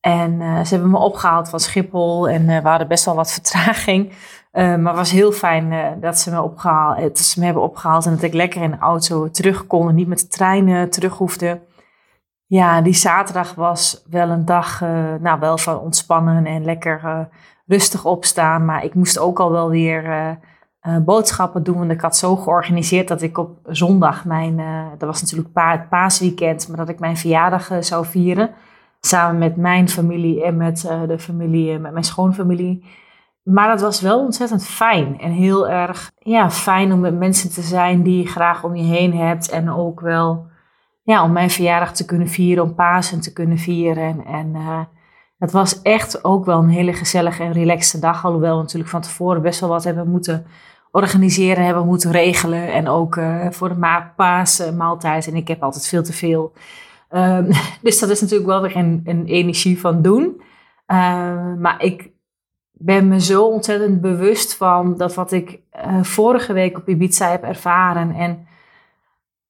En ze hebben me opgehaald van Schiphol en we hadden best wel wat vertraging. Uh, maar was heel fijn uh, dat, ze me opgehaald, eh, ze me hebben opgehaald en dat ik lekker in de auto terug kon en niet met de trein terug hoefde. Ja, die zaterdag was wel een dag, nou wel van ontspannen en lekker rustig opstaan. Maar ik moest ook al wel weer boodschappen doen. Want ik had zo georganiseerd dat ik op zondag mijn, dat was natuurlijk het paasweekend, maar dat ik mijn verjaardag zou vieren. Samen met mijn familie en met de familie, met mijn schoonfamilie. Maar dat was wel ontzettend fijn en heel erg ja, fijn om met mensen te zijn die je graag om je heen hebt. En ook wel ja, om mijn verjaardag te kunnen vieren, om Pasen te kunnen vieren. En uh, het was echt ook wel een hele gezellige en relaxte dag. Alhoewel we natuurlijk van tevoren best wel wat hebben moeten organiseren, hebben moeten regelen. En ook uh, voor de maaltijd. En ik heb altijd veel te veel Ehm, dus dat is natuurlijk wel weer een, een energie van doen. Ehm, maar ik ben me zo ontzettend bewust van dat wat ik uh, vorige week op Ibiza heb ervaren. En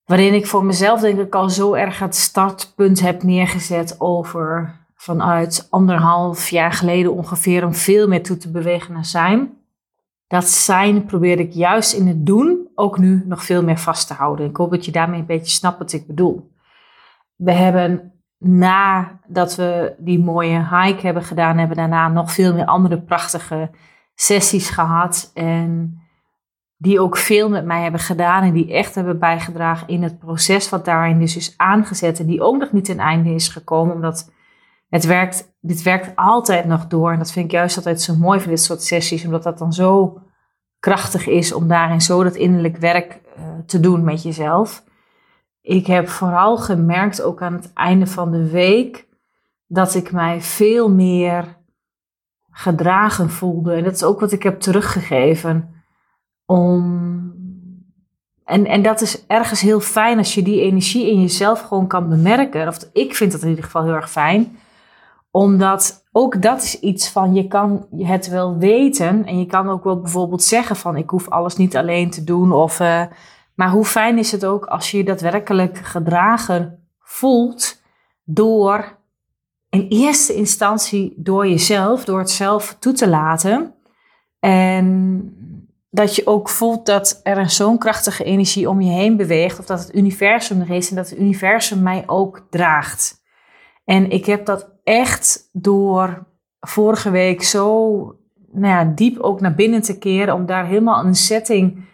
waarin ik voor mezelf denk ik al zo erg het startpunt heb neergezet over vanuit anderhalf jaar geleden ongeveer om veel meer toe te bewegen naar zijn. Dat zijn probeer ik juist in het doen ook nu nog veel meer vast te houden. Ik hoop dat je daarmee een beetje snapt wat ik bedoel. We hebben nadat we die mooie hike hebben gedaan, hebben daarna nog veel meer andere prachtige sessies gehad. En die ook veel met mij hebben gedaan en die echt hebben bijgedragen in het proces wat daarin dus is aangezet. En die ook nog niet ten einde is gekomen, omdat het werkt, dit werkt altijd nog door. En dat vind ik juist altijd zo mooi van dit soort sessies, omdat dat dan zo krachtig is om daarin zo dat innerlijk werk uh, te doen met jezelf. Ik heb vooral gemerkt, ook aan het einde van de week, dat ik mij veel meer gedragen voelde. En dat is ook wat ik heb teruggegeven. Om... En, en dat is ergens heel fijn als je die energie in jezelf gewoon kan bemerken. Of ik vind dat in ieder geval heel erg fijn. Omdat ook dat is iets van, je kan het wel weten. En je kan ook wel bijvoorbeeld zeggen van, ik hoef alles niet alleen te doen. Of... Uh, maar hoe fijn is het ook als je je daadwerkelijk gedragen voelt door in eerste instantie door jezelf, door het zelf toe te laten. En dat je ook voelt dat er zo'n krachtige energie om je heen beweegt, of dat het universum er is en dat het universum mij ook draagt. En ik heb dat echt door vorige week zo nou ja, diep ook naar binnen te keren, om daar helemaal een setting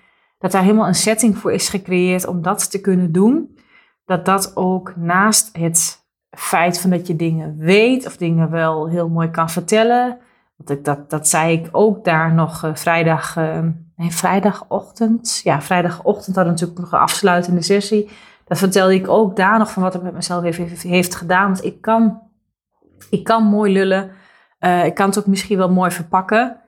dat daar helemaal een setting voor is gecreëerd om dat te kunnen doen. Dat dat ook naast het feit van dat je dingen weet of dingen wel heel mooi kan vertellen. Want ik, dat, dat zei ik ook daar nog uh, vrijdag, uh, nee, vrijdagochtend. Ja, vrijdagochtend hadden we natuurlijk nog een afsluitende sessie. Dat vertelde ik ook daar nog van wat het met mezelf heeft, heeft gedaan. Want ik kan, ik kan mooi lullen. Uh, ik kan het ook misschien wel mooi verpakken.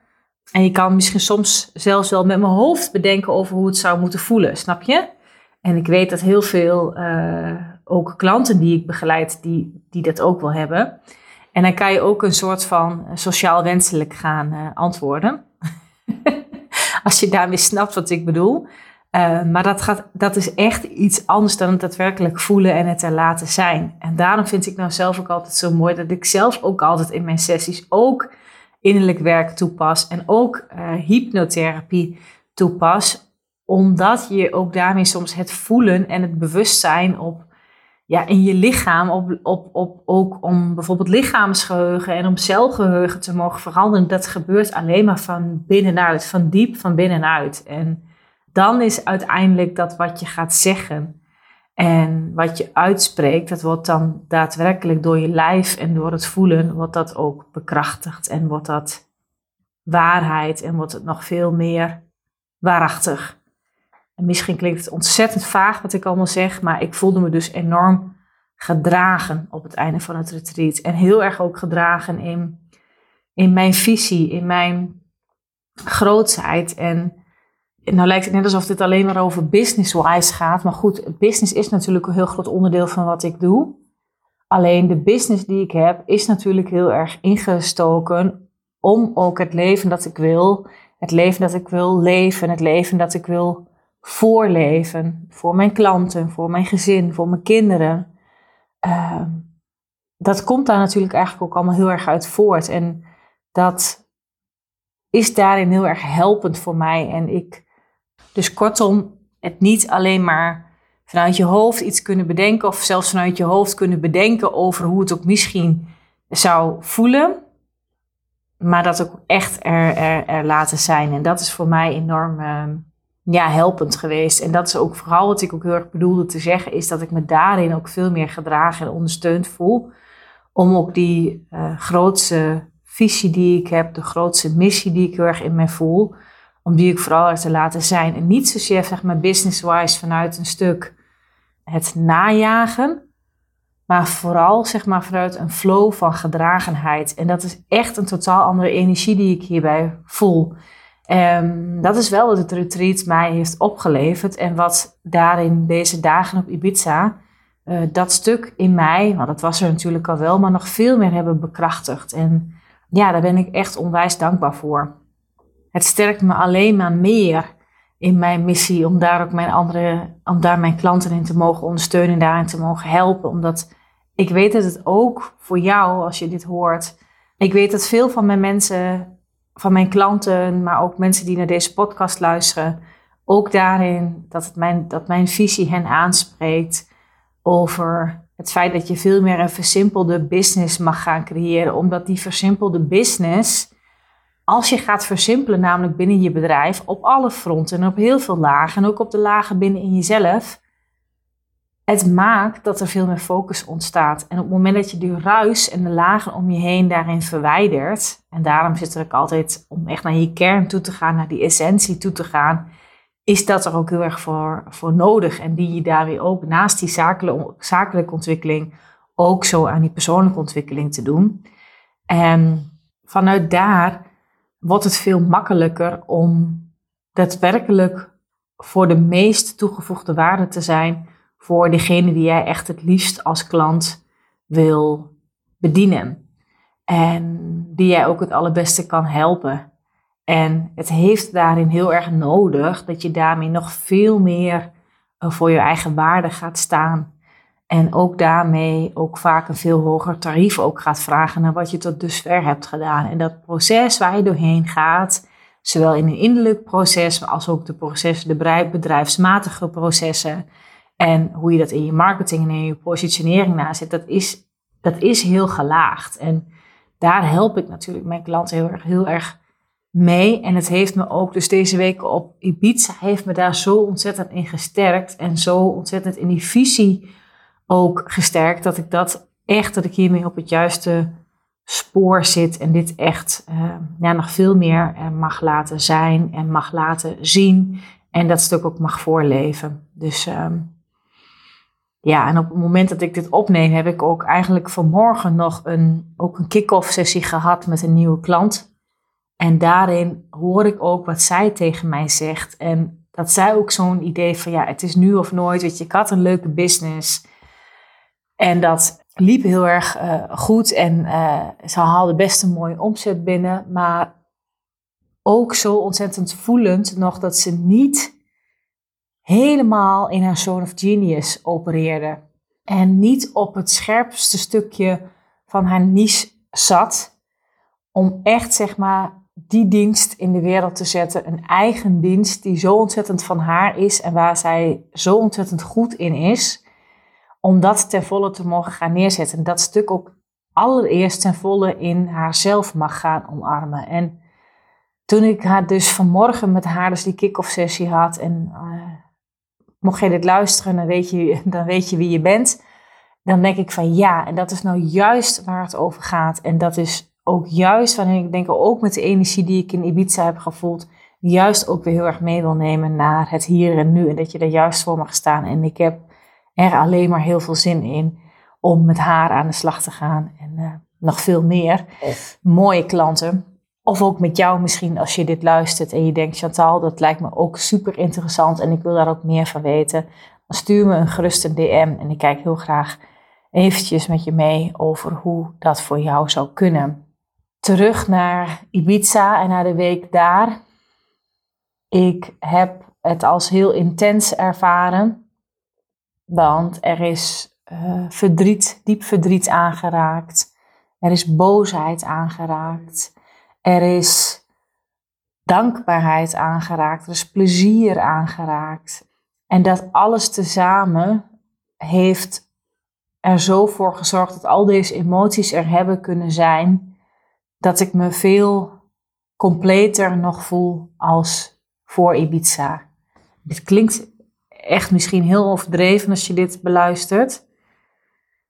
En je kan misschien soms zelfs wel met mijn hoofd bedenken over hoe het zou moeten voelen, snap je? En ik weet dat heel veel, uh, ook klanten die ik begeleid, die, die dat ook wel hebben. En dan kan je ook een soort van sociaal wenselijk gaan uh, antwoorden. Als je daarmee snapt wat ik bedoel. Maar dat, gaat, dat is echt iets anders dan het daadwerkelijk voelen en het er laten zijn. En daarom vind ik nou zelf ook altijd zo mooi dat ik zelf ook altijd in mijn sessies ook innerlijk werk toepas en ook uh, hypnotherapie toepas, omdat je ook daarmee soms het voelen en het bewustzijn op, ja, in je lichaam, op, op, op, ook om bijvoorbeeld lichaamsgeheugen en om celgeheugen te mogen veranderen, dat gebeurt alleen maar van binnenuit, van diep van binnenuit. En dan is uiteindelijk dat wat je gaat zeggen en wat je uitspreekt, dat wordt dan daadwerkelijk door je lijf en door het voelen, wordt dat ook bekrachtigd en wordt dat waarheid en wordt het nog veel meer waarachtig. En misschien klinkt het ontzettend vaag wat ik allemaal zeg, maar ik voelde me dus enorm gedragen op het einde van het retreat. En heel erg ook gedragen in, in mijn visie, in mijn grootsheid en nou lijkt het net alsof dit alleen maar over business-wise gaat. Maar goed, business is natuurlijk een heel groot onderdeel van wat ik doe. Alleen de business die ik heb is natuurlijk heel erg ingestoken om ook het leven dat ik wil, het leven dat ik wil leven, het leven dat ik wil voorleven. Voor mijn klanten, voor mijn gezin, voor mijn kinderen. Uh, dat komt daar natuurlijk eigenlijk ook allemaal heel erg uit voort. En dat is daarin heel erg helpend voor mij. En ik dus kortom, het niet alleen maar vanuit je hoofd iets kunnen bedenken, of zelfs vanuit je hoofd kunnen bedenken over hoe het ook misschien zou voelen, maar dat ook echt er, er, er laten zijn. En dat is voor mij enorm uh, ja, helpend geweest. En dat is ook vooral wat ik ook heel erg bedoelde te zeggen, is dat ik me daarin ook veel meer gedragen en ondersteund voel. Om ook die uh, grootste visie die ik heb, de grootste missie die ik heel erg in mij voel, om die ik vooral er te laten zijn. En niet zozeer zeg maar business-wise vanuit een stuk het najagen, maar vooral zeg maar vanuit een flow van gedragenheid. En dat is echt een totaal andere energie die ik hierbij voel. Um, dat is wel wat het retreat mij heeft opgeleverd en wat daarin deze dagen op Ibiza eh, dat stuk in mij, want dat was er natuurlijk al wel, maar nog veel meer hebben bekrachtigd. En ja, daar ben ik echt onwijs dankbaar voor. Het sterkt me alleen maar meer in mijn missie om daar ook mijn andere, om daar mijn klanten in te mogen ondersteunen en daarin te mogen helpen. Omdat ik weet dat het ook voor jou, als je dit hoort, ik weet dat veel van mijn mensen, van mijn klanten, maar ook mensen die naar deze podcast luisteren, ook daarin dat, het mijn, dat mijn visie hen aanspreekt over het feit dat je veel meer een versimpelde business mag gaan creëren. Omdat die versimpelde business, als je gaat versimpelen, namelijk binnen je bedrijf, op alle fronten en op heel veel lagen, en ook op de lagen binnen in jezelf, het maakt dat er veel meer focus ontstaat. En op het moment dat je de ruis en de lagen om je heen daarin verwijdert, en daarom zit er ook altijd om echt naar je kern toe te gaan, naar die essentie toe te gaan, is dat er ook heel erg voor, voor nodig. En die je daar weer ook naast die zakelijke, zakelijke ontwikkeling ook zo aan die persoonlijke ontwikkeling te doen. En vanuit daar wordt het veel makkelijker om daadwerkelijk voor de meest toegevoegde waarde te zijn voor degene die jij echt het liefst als klant wil bedienen. En die jij ook het allerbeste kan helpen. En het heeft daarin heel erg nodig dat je daarmee nog veel meer eh, voor je eigen waarde gaat staan. En ook daarmee ook vaak een veel hoger tarief ook gaat vragen naar wat je tot dusver hebt gedaan. En dat proces waar je doorheen gaat, zowel in een innerlijk proces als ook de processen, de bedrijfsmatige processen. En hoe je dat in je marketing en in je positionering nazet, dat is, dat is heel gelaagd. En daar help ik natuurlijk mijn klanten heel erg, heel erg mee. En het heeft me ook, dus deze week op Ibiza, heeft me daar zo ontzettend in gesterkt. En zo ontzettend in die visie ook gesterkt. Dat ik dat echt, dat ik hiermee op het juiste spoor zit. En dit echt uh, ja, nog veel meer uh, mag laten zijn en mag laten zien. En dat stuk ook mag voorleven. Dus um, ja, en op het moment dat ik dit opneem, heb ik ook eigenlijk vanmorgen nog een, ook een kick-off sessie gehad met een nieuwe klant. En daarin hoor ik ook wat zij tegen mij zegt. En dat zij ook zo'n idee van ja, het is nu of nooit. Weet je, ik had een leuke business. En dat liep heel erg uh, goed. En uh, ze haalde best een mooie omzet binnen. Maar ook zo ontzettend voelend nog dat ze niet helemaal in haar zone of genius opereerde. En niet op het scherpste stukje van haar niche zat. Om echt zeg maar die dienst in de wereld te zetten. Een eigen dienst die zo ontzettend van haar is en waar zij zo ontzettend goed in is. Om dat ten volle te mogen gaan neerzetten. En dat stuk ook allereerst ten volle in haarzelf mag gaan omarmen. En toen ik haar dus vanmorgen met haar dus die kick-off sessie had. En uh, mocht je dit luisteren, dan weet, je, dan weet je wie je bent. Dan denk ik van ja, en dat is nou juist waar het over gaat. En dat is ook juist wanneer ik denk ook met de energie die ik in Ibiza heb gevoeld, juist ook weer heel erg mee wil nemen naar het hier en nu. En dat je er juist voor mag staan. En ik heb er alleen maar heel veel zin in om met haar aan de slag te gaan. En uh, nog veel meer. Mooie klanten. Of ook met jou misschien als je dit luistert en je denkt, Chantal, dat lijkt me ook super interessant en ik wil daar ook meer van weten. Dan stuur me een gerust een DM en ik kijk heel graag eventjes met je mee over hoe dat voor jou zou kunnen terug naar Ibiza en naar de week daar. Ik heb het als heel intens ervaren, want er is uh, verdriet, diep verdriet aangeraakt. Er is boosheid aangeraakt. Er is dankbaarheid aangeraakt. Er is plezier aangeraakt. En dat alles tezamen heeft er zo voor gezorgd dat al deze emoties er hebben kunnen zijn dat ik me veel completer nog voel als voor Ibiza. Dit klinkt echt misschien heel overdreven als je dit beluistert.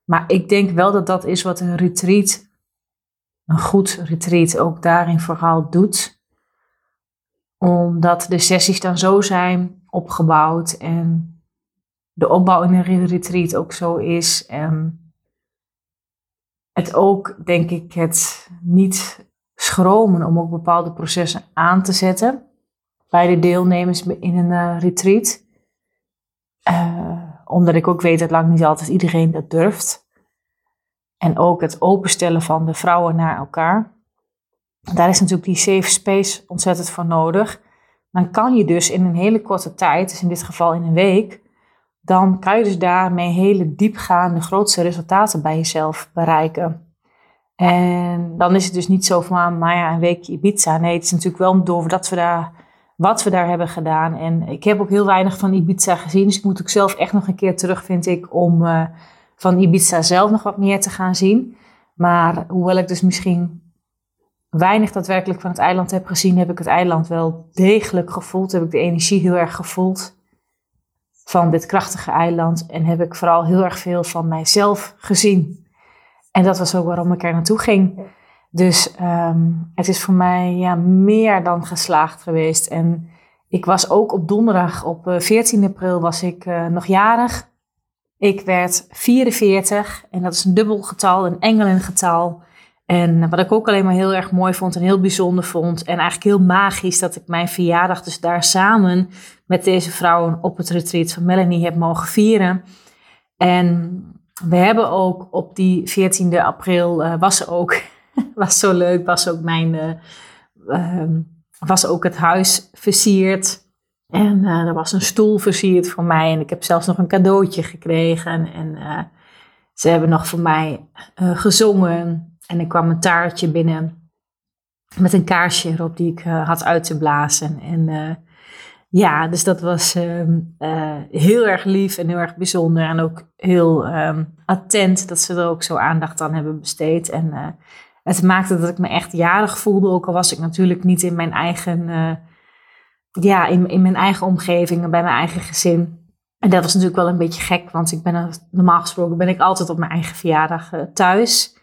Maar ik denk wel dat dat is wat een retreat, een goed retreat, ook daarin vooral doet. Omdat de sessies dan zo zijn opgebouwd en de opbouw in een retreat ook zo is. En het ook, denk ik, het niet schromen om ook bepaalde processen aan te zetten bij de deelnemers in een uh, retreat. Uh, omdat ik ook weet dat lang niet altijd iedereen dat durft. En ook het openstellen van de vrouwen naar elkaar. Daar is natuurlijk die safe space ontzettend voor nodig. Dan kan je dus in een hele korte tijd, dus in dit geval in een week, dan kan je dus daarmee hele diepgaande, grootste resultaten bij jezelf bereiken. En dan is het dus niet zo van, maar ja, een weekje Ibiza. Nee, het is natuurlijk wel door dat we daar, wat we daar hebben gedaan. En ik heb ook heel weinig van Ibiza gezien, dus ik moet ook zelf echt nog een keer terug, vind ik, om uh, van Ibiza zelf nog wat meer te gaan zien. Maar hoewel ik dus misschien weinig daadwerkelijk van het eiland heb gezien, heb ik het eiland wel degelijk gevoeld. Heb ik de energie heel erg gevoeld van dit krachtige eiland. En heb ik vooral heel erg veel van mijzelf gezien. En dat was ook waarom ik er naartoe ging. Dus um, het is voor mij ja, meer dan geslaagd geweest. En ik was ook op donderdag, op 14 eh, april, was ik uh, nog jarig. Ik werd 44 en dat is een dubbel getal, een engelengetal. En wat ik ook alleen maar heel erg mooi vond en heel bijzonder vond. En eigenlijk heel magisch dat ik mijn verjaardag dus daar samen met deze vrouwen op het retreat van Melanie heb mogen vieren. En we hebben ook op die 14e april, uh, was ook, was zo leuk, was ook mijn, uh, uh, was ook het huis versierd. En er was een stoel versierd voor mij en ik heb zelfs nog een cadeautje gekregen. En ze hebben nog voor mij gezongen en er kwam een taartje binnen met een kaarsje erop die ik had uit te blazen. En ja, dus dat was ehm, eh, heel erg lief en heel erg bijzonder. En ook heel um, attent dat ze er ook zo aandacht aan hebben besteed. En uh, het maakte dat ik me echt jarig voelde. Ook al was ik natuurlijk niet in mijn eigen, uh, ja, in, in mijn eigen omgeving en bij mijn eigen gezin. En dat was natuurlijk wel een beetje gek, want ik ben normaal gesproken ben ik altijd op mijn eigen verjaardag thuis.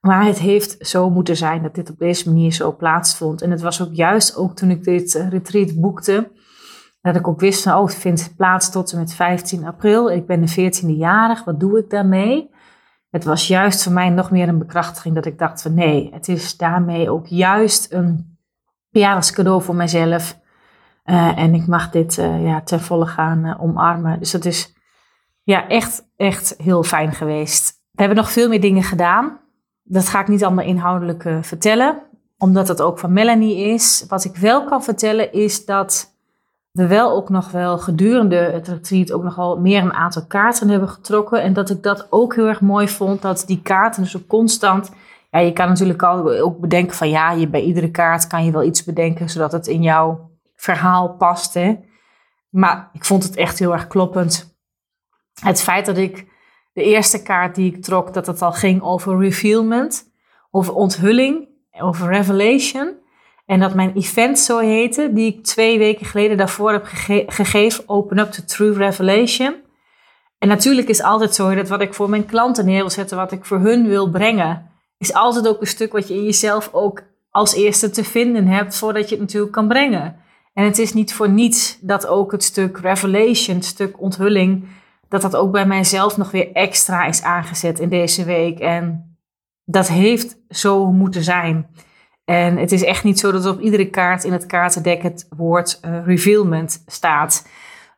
Maar het heeft zo moeten zijn dat dit op deze manier zo plaatsvond. En het was ook juist ook toen ik dit retreat boekte dat ik ook wist van, oh, het vindt plaats tot en met 15 april. Ik ben de 14e jarig, wat doe ik daarmee? Het was juist voor mij nog meer een bekrachtiging dat ik dacht van nee, het is daarmee ook juist een cadeau voor mijzelf. Uh, en ik mag dit uh, ja, ten volle gaan uh, omarmen. Dus dat is ja, echt, echt heel fijn geweest. We hebben nog veel meer dingen gedaan. Dat ga ik niet allemaal inhoudelijk vertellen, omdat het ook van Melanie is. Wat ik wel kan vertellen is dat we wel ook nog wel gedurende het retreat ook nogal meer een aantal kaarten hebben getrokken. En dat ik dat ook heel erg mooi vond, dat die kaarten dus ook constant... Ja, je kan natuurlijk ook bedenken van ja, je, bij iedere kaart kan je wel iets bedenken zodat het in jouw verhaal past. Hè? Maar ik vond het echt heel erg kloppend. Het feit dat ik de eerste kaart die ik trok, dat het al ging over revealment, over onthulling, over revelation. En dat mijn event zo heette, die ik twee weken geleden daarvoor heb gegeven, Open Up to True Revelation. En natuurlijk is altijd zo dat wat ik voor mijn klanten neer wil zetten, wat ik voor hun wil brengen, is altijd ook een stuk wat je in jezelf ook als eerste te vinden hebt, voordat je het natuurlijk kan brengen. En het is niet voor niets dat ook het stuk revelation, het stuk onthulling, dat dat ook bij mijzelf nog weer extra is aangezet in deze week. En dat heeft zo moeten zijn. En het is echt niet zo dat op iedere kaart in het kaartendek het woord uh, revealment staat.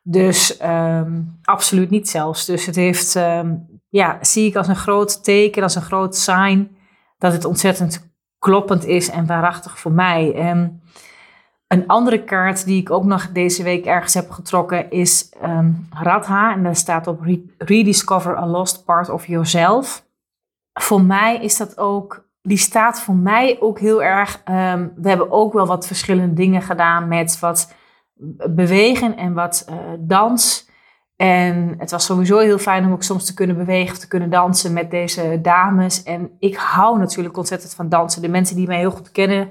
Dus um, absoluut niet zelfs. Dus het heeft, um, ja, zie ik als een groot teken, als een groot sign dat het ontzettend kloppend is en waarachtig voor mij. En een andere kaart die ik ook nog deze week ergens heb getrokken is um, Radha. En daar staat op Rediscover a Lost Part of Yourself. Voor mij is dat ook die staat voor mij ook heel erg. Um, we hebben ook wel wat verschillende dingen gedaan met wat bewegen en wat uh, dans. En het was sowieso heel fijn om ook soms te kunnen bewegen of te kunnen dansen met deze dames. En ik hou natuurlijk ontzettend van dansen. De mensen die mij heel goed kennen,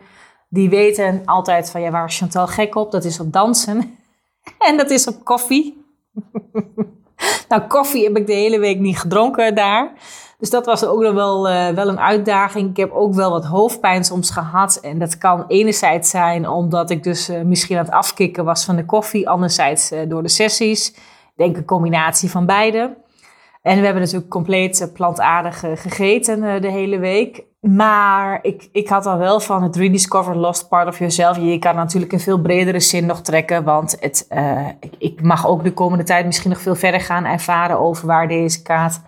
die weten altijd van ja, waar is Chantal gek op? Dat is op dansen. en dat is op koffie. nou, koffie heb ik de hele week niet gedronken daar. Dus dat was ook nog wel, uh, wel een uitdaging. Ik heb ook wel wat hoofdpijn soms gehad. En dat kan enerzijds zijn omdat ik dus uh, misschien aan het afkicken was van de koffie. Anderzijds uh, door de sessies. Ik denk een combinatie van beide. En we hebben natuurlijk compleet plantaardig gegeten de hele week. Maar ik, ik had al wel van het rediscover lost part of yourself. Je kan natuurlijk in veel bredere zin nog trekken. Want het, ik, ik, mag ook de komende tijd misschien nog veel verder gaan ervaren over waar deze kaart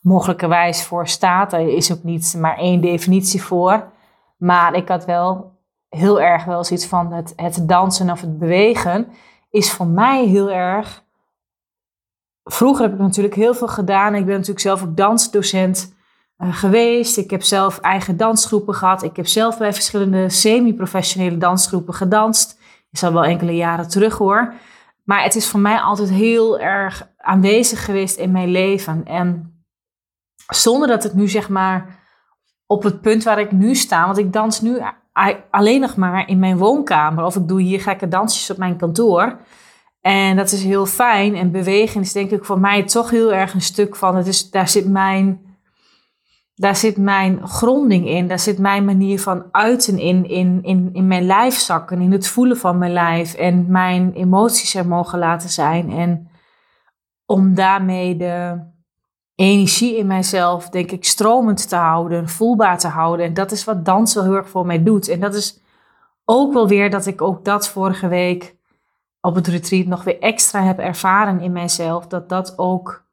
mogelijkerwijs voor staat. Er is ook niet maar één definitie voor. Maar ik had wel heel erg wel zoiets van het, het dansen of het bewegen is voor mij heel erg. Vroeger heb ik natuurlijk heel veel gedaan. Ik ben natuurlijk zelf ook dansdocent uh, geweest. Ik heb zelf eigen dansgroepen gehad. Ik heb zelf bij verschillende semi-professionele dansgroepen gedanst. Is al wel enkele jaren terug hoor. Maar het is voor mij altijd heel erg aanwezig geweest in mijn leven. En zonder dat het nu zeg maar op het punt waar ik nu sta. Want ik dans nu alleen nog maar in mijn woonkamer. Of ik doe hier gekke dansjes op mijn kantoor. En dat is heel fijn. En bewegen is denk ik voor mij toch heel erg een stuk van. Het is, daar, zit mijn, daar zit mijn gronding in. Daar zit mijn manier van uiten in. In, in, in mijn lijf zakken. In het voelen van mijn lijf. En mijn emoties er mogen laten zijn. En om daarmee de energie in mijzelf, denk ik, stromend te houden, voelbaar te houden. En dat is wat dans wel heel erg voor mij doet. En dat is ook wel weer dat ik ook dat vorige week op het retreat nog weer extra heb ervaren in mijzelf. Dat dat ook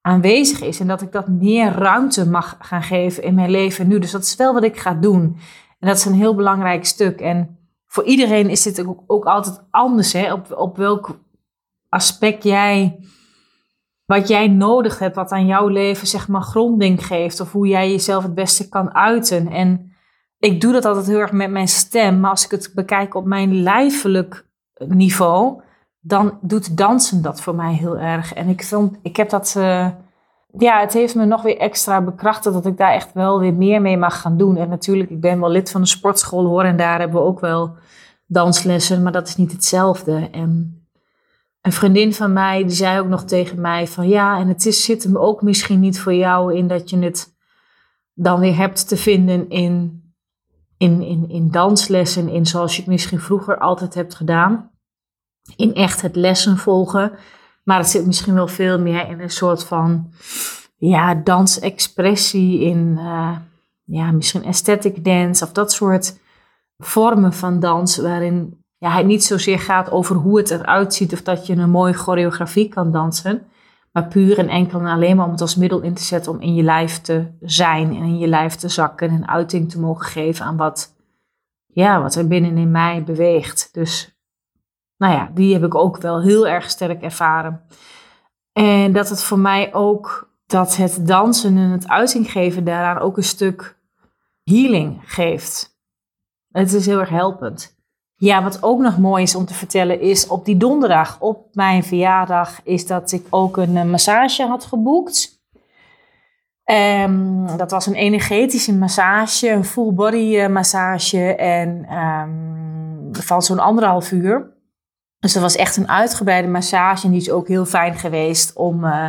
aanwezig is en dat ik dat meer ruimte mag gaan geven in mijn leven nu. Dus dat is wel wat ik ga doen. En dat is een heel belangrijk stuk. En voor iedereen is dit ook, ook altijd anders, hè? Op, op welk aspect jij wat jij nodig hebt, wat aan jouw leven zeg maar gronding geeft. Of hoe jij jezelf het beste kan uiten. En ik doe dat altijd heel erg met mijn stem. Maar als ik het bekijk op mijn lijfelijk niveau, dan doet dansen dat voor mij heel erg. En ik, vond, ik heb dat... Uh, ja, het heeft me nog weer extra bekrachtigd dat ik daar echt wel weer meer mee mag gaan doen. En natuurlijk, ik ben wel lid van een sportschool hoor. En daar hebben we ook wel danslessen, maar dat is niet hetzelfde. En een vriendin van mij, die zei ook nog tegen mij van ja, en het is, zit hem ook misschien niet voor jou in dat je het dan weer hebt te vinden in, in, in, in danslessen, in zoals je het misschien vroeger altijd hebt gedaan. In echt het lessen volgen. Maar het zit misschien wel veel meer in een soort van ja, dansexpressie, in uh, ja, misschien aesthetic dance of dat soort vormen van dans, waarin ja, het niet zozeer gaat over hoe het eruit ziet of dat je een mooie choreografie kan dansen. Maar puur en enkel en alleen maar om het als middel in te zetten om in je lijf te zijn en in je lijf te zakken en uiting te mogen geven aan wat, ja, wat er binnenin mij beweegt. Dus nou ja, die heb ik ook wel heel erg sterk ervaren. En dat het voor mij ook, dat het dansen en het uiting geven daaraan ook een stuk healing geeft. Het is heel erg helpend. Ja, wat ook nog mooi is om te vertellen is op die donderdag op mijn verjaardag is dat ik ook een eh, massage had geboekt. Um, dat was een energetische massage, een full body eh, massage en um, van zo'n anderhalf uur. Dus dat was echt een uitgebreide massage en die is ook heel fijn geweest om, uh,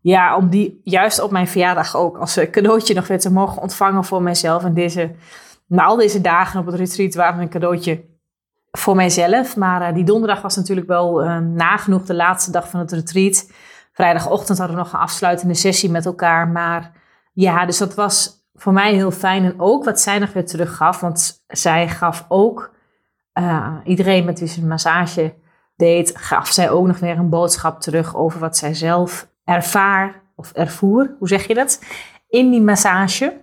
ja, om die juist op mijn verjaardag ook als cadeautje nog weer te mogen ontvangen voor mezelf. En deze, na al deze dagen op het retreat waren een cadeautje voor mijzelf. Maar uh, die donderdag was natuurlijk wel uh, nagenoeg de laatste dag van het retreat. Vrijdagochtend hadden we nog een afsluitende sessie met elkaar. Maar ja, dus dat was voor mij heel fijn. En ook wat zij nog weer teruggaf. Want zij gaf ook uh, iedereen met wie ze een massage deed, gaf zij ook nog weer een boodschap terug over wat zij zelf ervaar of ervoer. Hoe zeg je dat? In die massage.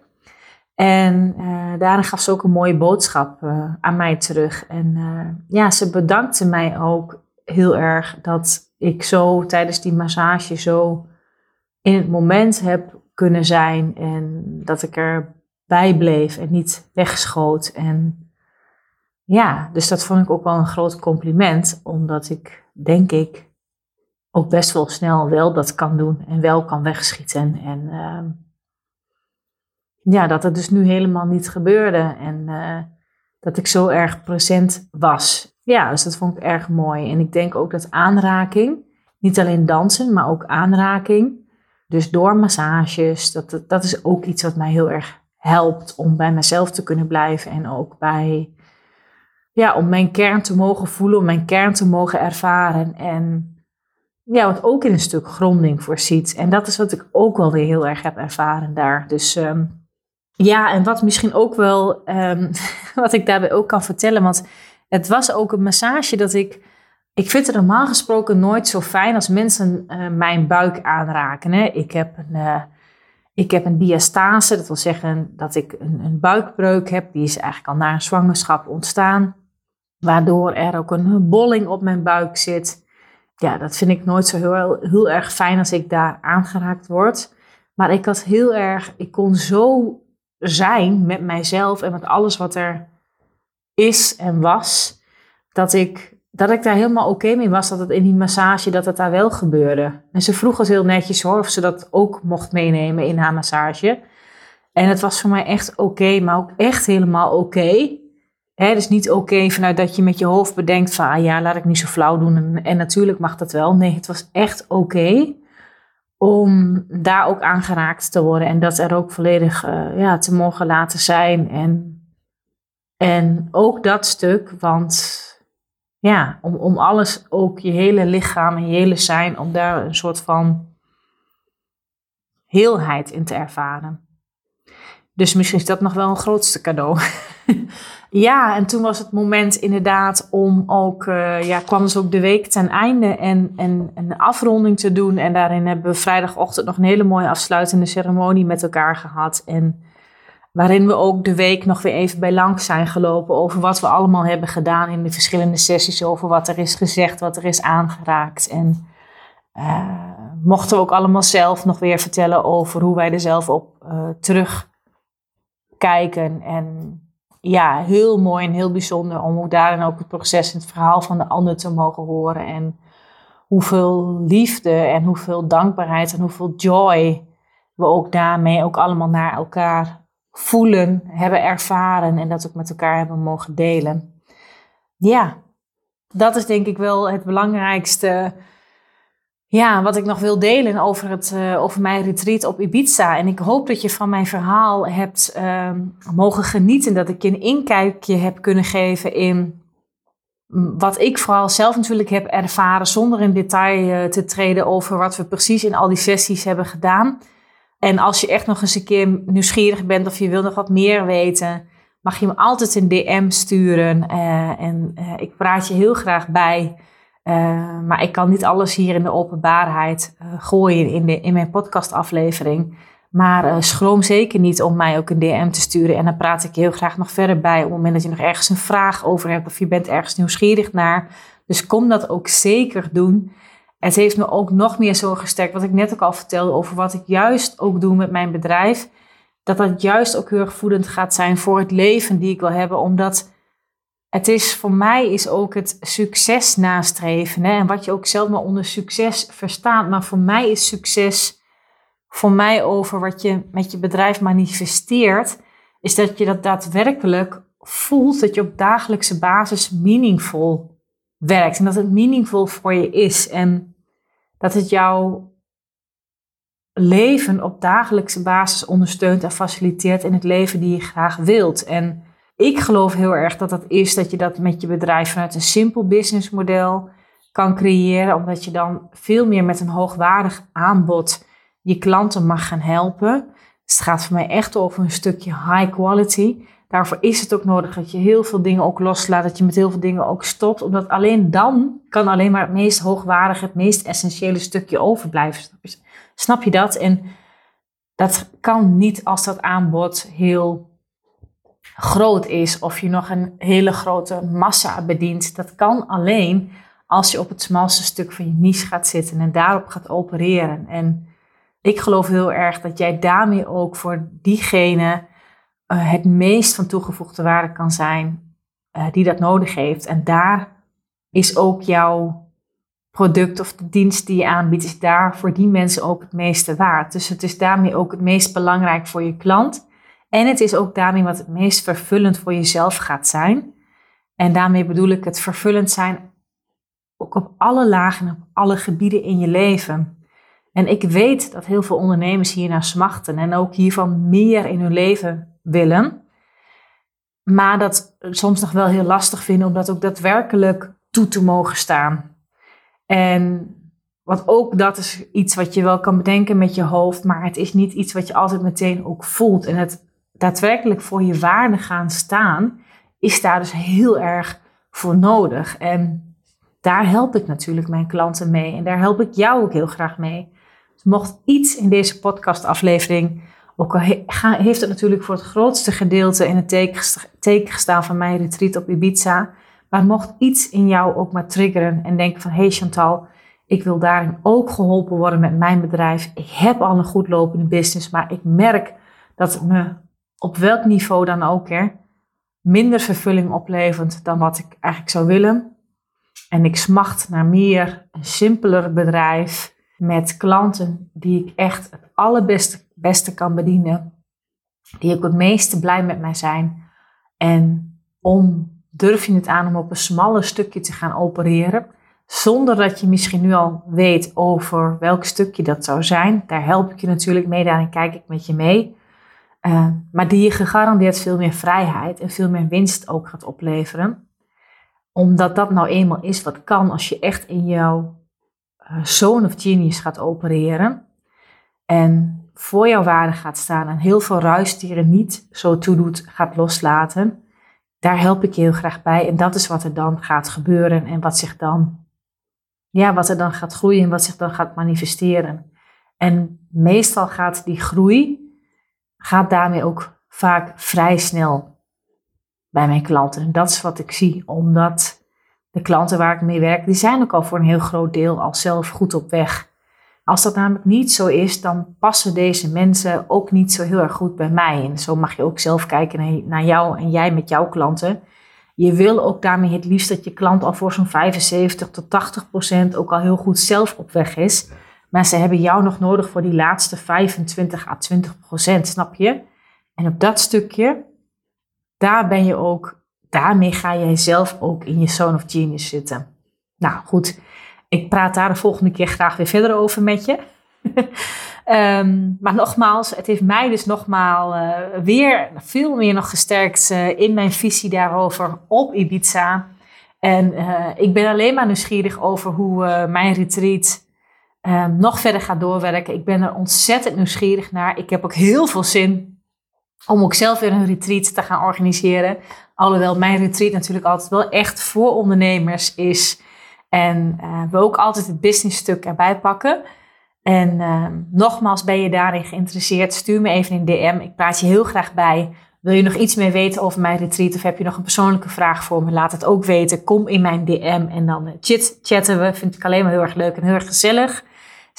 En uh, daarin gaf ze ook een mooie boodschap uh, aan mij terug. En uh, ja, ze bedankte mij ook heel erg dat ik zo tijdens die massage zo in het moment heb kunnen zijn. En dat ik erbij bleef en niet wegschoot. En ja, dus dat vond ik ook wel een groot compliment. Omdat ik, denk ik, ook best wel snel wel dat kan doen en wel kan wegschieten. En ehm, ja, dat het dus nu helemaal niet gebeurde. En uh, dat ik zo erg present was. Ja, dus dat vond ik erg mooi. En ik denk ook dat aanraking, niet alleen dansen, maar ook aanraking. Dus door massages, dat, dat is ook iets wat mij heel erg helpt om bij mezelf te kunnen blijven. En ook bij, ja, om mijn kern te mogen voelen, om mijn kern te mogen ervaren. En ja, wat ook in een stuk gronding voorziet. En dat is wat ik ook wel weer heel erg heb ervaren daar. Dus um, Ja, en wat misschien ook wel, um, wat ik daarbij ook kan vertellen, want het was ook een massage dat ik, ik vind het normaal gesproken nooit zo fijn als mensen uh, mijn buik aanraken. Hè. Ik heb een, uh, ik heb een diastase, dat wil zeggen dat ik een, een buikbreuk heb, die is eigenlijk al na een zwangerschap ontstaan, waardoor er ook een bolling op mijn buik zit. Ja, dat vind ik nooit zo heel, heel erg fijn als ik daar aangeraakt word. Maar ik had heel erg, ik kon zo zijn met mijzelf en met alles wat er is en was, dat ik, dat ik daar helemaal oké mee was dat het in die massage, dat het daar wel gebeurde. En ze vroeg ons heel netjes hoor, of ze dat ook mocht meenemen in haar massage. En het was voor mij echt oké, maar ook echt helemaal oké. Okay. dus niet oké vanuit dat je met je hoofd bedenkt van, ah ja, laat ik niet zo flauw doen. En, en natuurlijk mag dat wel. Nee, het was echt oké om daar ook aangeraakt te worden en dat er ook volledig uh, ja, te mogen laten zijn. En, en ook dat stuk, want ja, om, om alles, ook je hele lichaam en je hele zijn, om daar een soort van heelheid in te ervaren. Dus misschien is dat nog wel een grootste cadeau. ja, en toen was het moment inderdaad om ook, uh, ja, kwam dus ook de week ten einde en, en een afronding te doen. En daarin hebben we vrijdagochtend nog een hele mooie afsluitende ceremonie met elkaar gehad. En waarin we ook de week nog weer even bij langs zijn gelopen over wat we allemaal hebben gedaan in de verschillende sessies. Over wat er is gezegd, wat er is aangeraakt. En uh, mochten we ook allemaal zelf nog weer vertellen over hoe wij er zelf op uh, terug kijken. En ja, heel mooi en heel bijzonder om ook daarin ook het proces en het verhaal van de ander te mogen horen. En hoeveel liefde en hoeveel dankbaarheid en hoeveel joy we ook daarmee ook allemaal naar elkaar voelen, hebben ervaren en dat ook met elkaar hebben mogen delen. Ja, dat is denk ik wel het belangrijkste ja, wat ik nog wil delen over, het, uh, over mijn retreat op Ibiza. En ik hoop dat je van mijn verhaal hebt uh, mogen genieten. Dat ik je een inkijkje heb kunnen geven in wat ik vooral zelf natuurlijk heb ervaren. Zonder in detail uh, te treden over wat we precies in al die sessies hebben gedaan. En als je echt nog eens een keer nieuwsgierig bent of je wil nog wat meer weten, mag je me altijd een DM sturen. Uh, en ik praat je heel graag bij. Uh, maar ik kan niet alles hier in de openbaarheid uh, gooien in, de, in mijn podcastaflevering. Maar uh, schroom zeker niet om mij ook een DM te sturen. En dan praat ik heel graag nog verder bij. Op het moment dat je nog ergens een vraag over hebt of je bent ergens nieuwsgierig naar. Dus kom dat ook zeker doen. Het heeft me ook nog meer zo gesterkt, wat ik net ook al vertelde over wat ik juist ook doe met mijn bedrijf. Dat dat juist ook heel erg voedend gaat zijn voor het leven die ik wil hebben. Omdat het is voor mij is ook het succes nastreven. Hè? En wat je ook zelf maar onder succes verstaat. Maar voor mij is succes, voor mij over wat je met je bedrijf manifesteert, is dat je dat daadwerkelijk voelt, dat je op dagelijkse basis meaningful werkt. En dat het meaningful voor je is. En dat het jouw leven op dagelijkse basis ondersteunt en faciliteert in het leven die je graag wilt. En ik geloof heel erg dat dat is dat je dat met je bedrijf vanuit een simpel businessmodel kan creëren, omdat je dan veel meer met een hoogwaardig aanbod je klanten mag gaan helpen. Dus het gaat voor mij echt over een stukje high quality. Daarvoor is het ook nodig dat je heel veel dingen ook loslaat, dat je met heel veel dingen ook stopt, omdat alleen dan kan alleen maar het meest hoogwaardige, het meest essentiële stukje overblijven. Snap je dat? En dat kan niet als dat aanbod heel groot is of je nog een hele grote massa bedient. Dat kan alleen als je op het smalste stuk van je niche gaat zitten en daarop gaat opereren. En ik geloof heel erg dat jij daarmee ook voor diegene uh, het meest van toegevoegde waarde kan zijn uh, die dat nodig heeft. En daar is ook jouw product of de dienst die je aanbiedt, is daar voor die mensen ook het meeste waard. Dus het is daarmee ook het meest belangrijk voor je klant. En het is ook daarmee wat het meest vervullend voor jezelf gaat zijn. En daarmee bedoel ik het vervullend zijn ook op alle lagen, op alle gebieden in je leven. En ik weet dat heel veel ondernemers hiernaar smachten en ook hiervan meer in hun leven willen. Maar dat soms nog wel heel lastig vinden om dat ook daadwerkelijk toe te mogen staan. En wat ook dat is iets wat je wel kan bedenken met je hoofd, maar het is niet iets wat je altijd meteen ook voelt. En het daadwerkelijk voor je waarde gaan staan, is daar dus heel erg voor nodig. En daar help ik natuurlijk mijn klanten mee. En daar help ik jou ook heel graag mee. Dus mocht iets in deze podcastaflevering, ook al heeft het natuurlijk voor het grootste gedeelte in het teken gestaan van mijn retreat op Ibiza. Maar mocht iets in jou ook maar triggeren en denken van, hé hey Chantal, ik wil daarin ook geholpen worden met mijn bedrijf. Ik heb al een goed lopende business, maar ik merk dat me op welk niveau dan ook hè, minder vervulling oplevert dan wat ik eigenlijk zou willen. En ik smacht naar meer, een simpeler bedrijf met klanten die ik echt het allerbeste beste kan bedienen. Die ook het meeste blij met mij zijn. En om durf je het aan om op een smaller stukje te gaan opereren. Zonder dat je misschien nu al weet over welk stukje dat zou zijn. Daar help ik je natuurlijk mee, daarin kijk ik met je mee. Uh, maar die je gegarandeerd veel meer vrijheid en veel meer winst ook gaat opleveren omdat dat nou eenmaal is wat kan als je echt in jouw uh, of genius gaat opereren. En voor jouw waarde gaat staan en heel veel ruisdieren niet zo toedoet, gaat loslaten. Daar help ik je heel graag bij. En dat is wat er dan gaat gebeuren en wat zich dan, ja, wat er dan gaat groeien en wat zich dan gaat manifesteren. En meestal gaat die groei, gaat daarmee ook vaak vrij snel bij mijn klanten. En dat is wat ik zie, omdat de klanten waar ik mee werk, die zijn ook al voor een heel groot deel al zelf goed op weg. Als dat namelijk niet zo is, dan passen deze mensen ook niet zo heel erg goed bij mij. En zo mag je ook zelf kijken naar jou en jij met jouw klanten. Je wil ook daarmee het liefst dat je klant al voor zo'n 75 tot 80 procent ook al heel goed zelf op weg is. Maar ze hebben jou nog nodig voor die laatste 25 à 20 procent, snap je? En op dat stukje daar ben je ook, daarmee ga jij zelf ook in je zone of genius zitten. Nou goed, ik praat daar de volgende keer graag weer verder over met je. um, maar nogmaals, het heeft mij dus nogmaals uh, weer veel meer nog gesterkt uh, in mijn visie daarover op Ibiza. En uh, ik ben alleen maar nieuwsgierig over hoe mijn retreat ehm, nog verder gaat doorwerken. Ik ben er ontzettend nieuwsgierig naar. Ik heb ook heel veel zin om ook zelf weer een retreat te gaan organiseren. Alhoewel mijn retreat natuurlijk altijd wel echt voor ondernemers is. En uh, we ook altijd het business stuk erbij pakken. En uh, nogmaals, ben je daarin geïnteresseerd? Stuur me even een DM. Ik praat je heel graag bij. Wil je nog iets meer weten over mijn retreat of heb je nog een persoonlijke vraag voor me? Laat het ook weten. Kom in mijn DM en dan uh, chit chatten we. Vind ik alleen maar heel erg leuk en heel erg gezellig.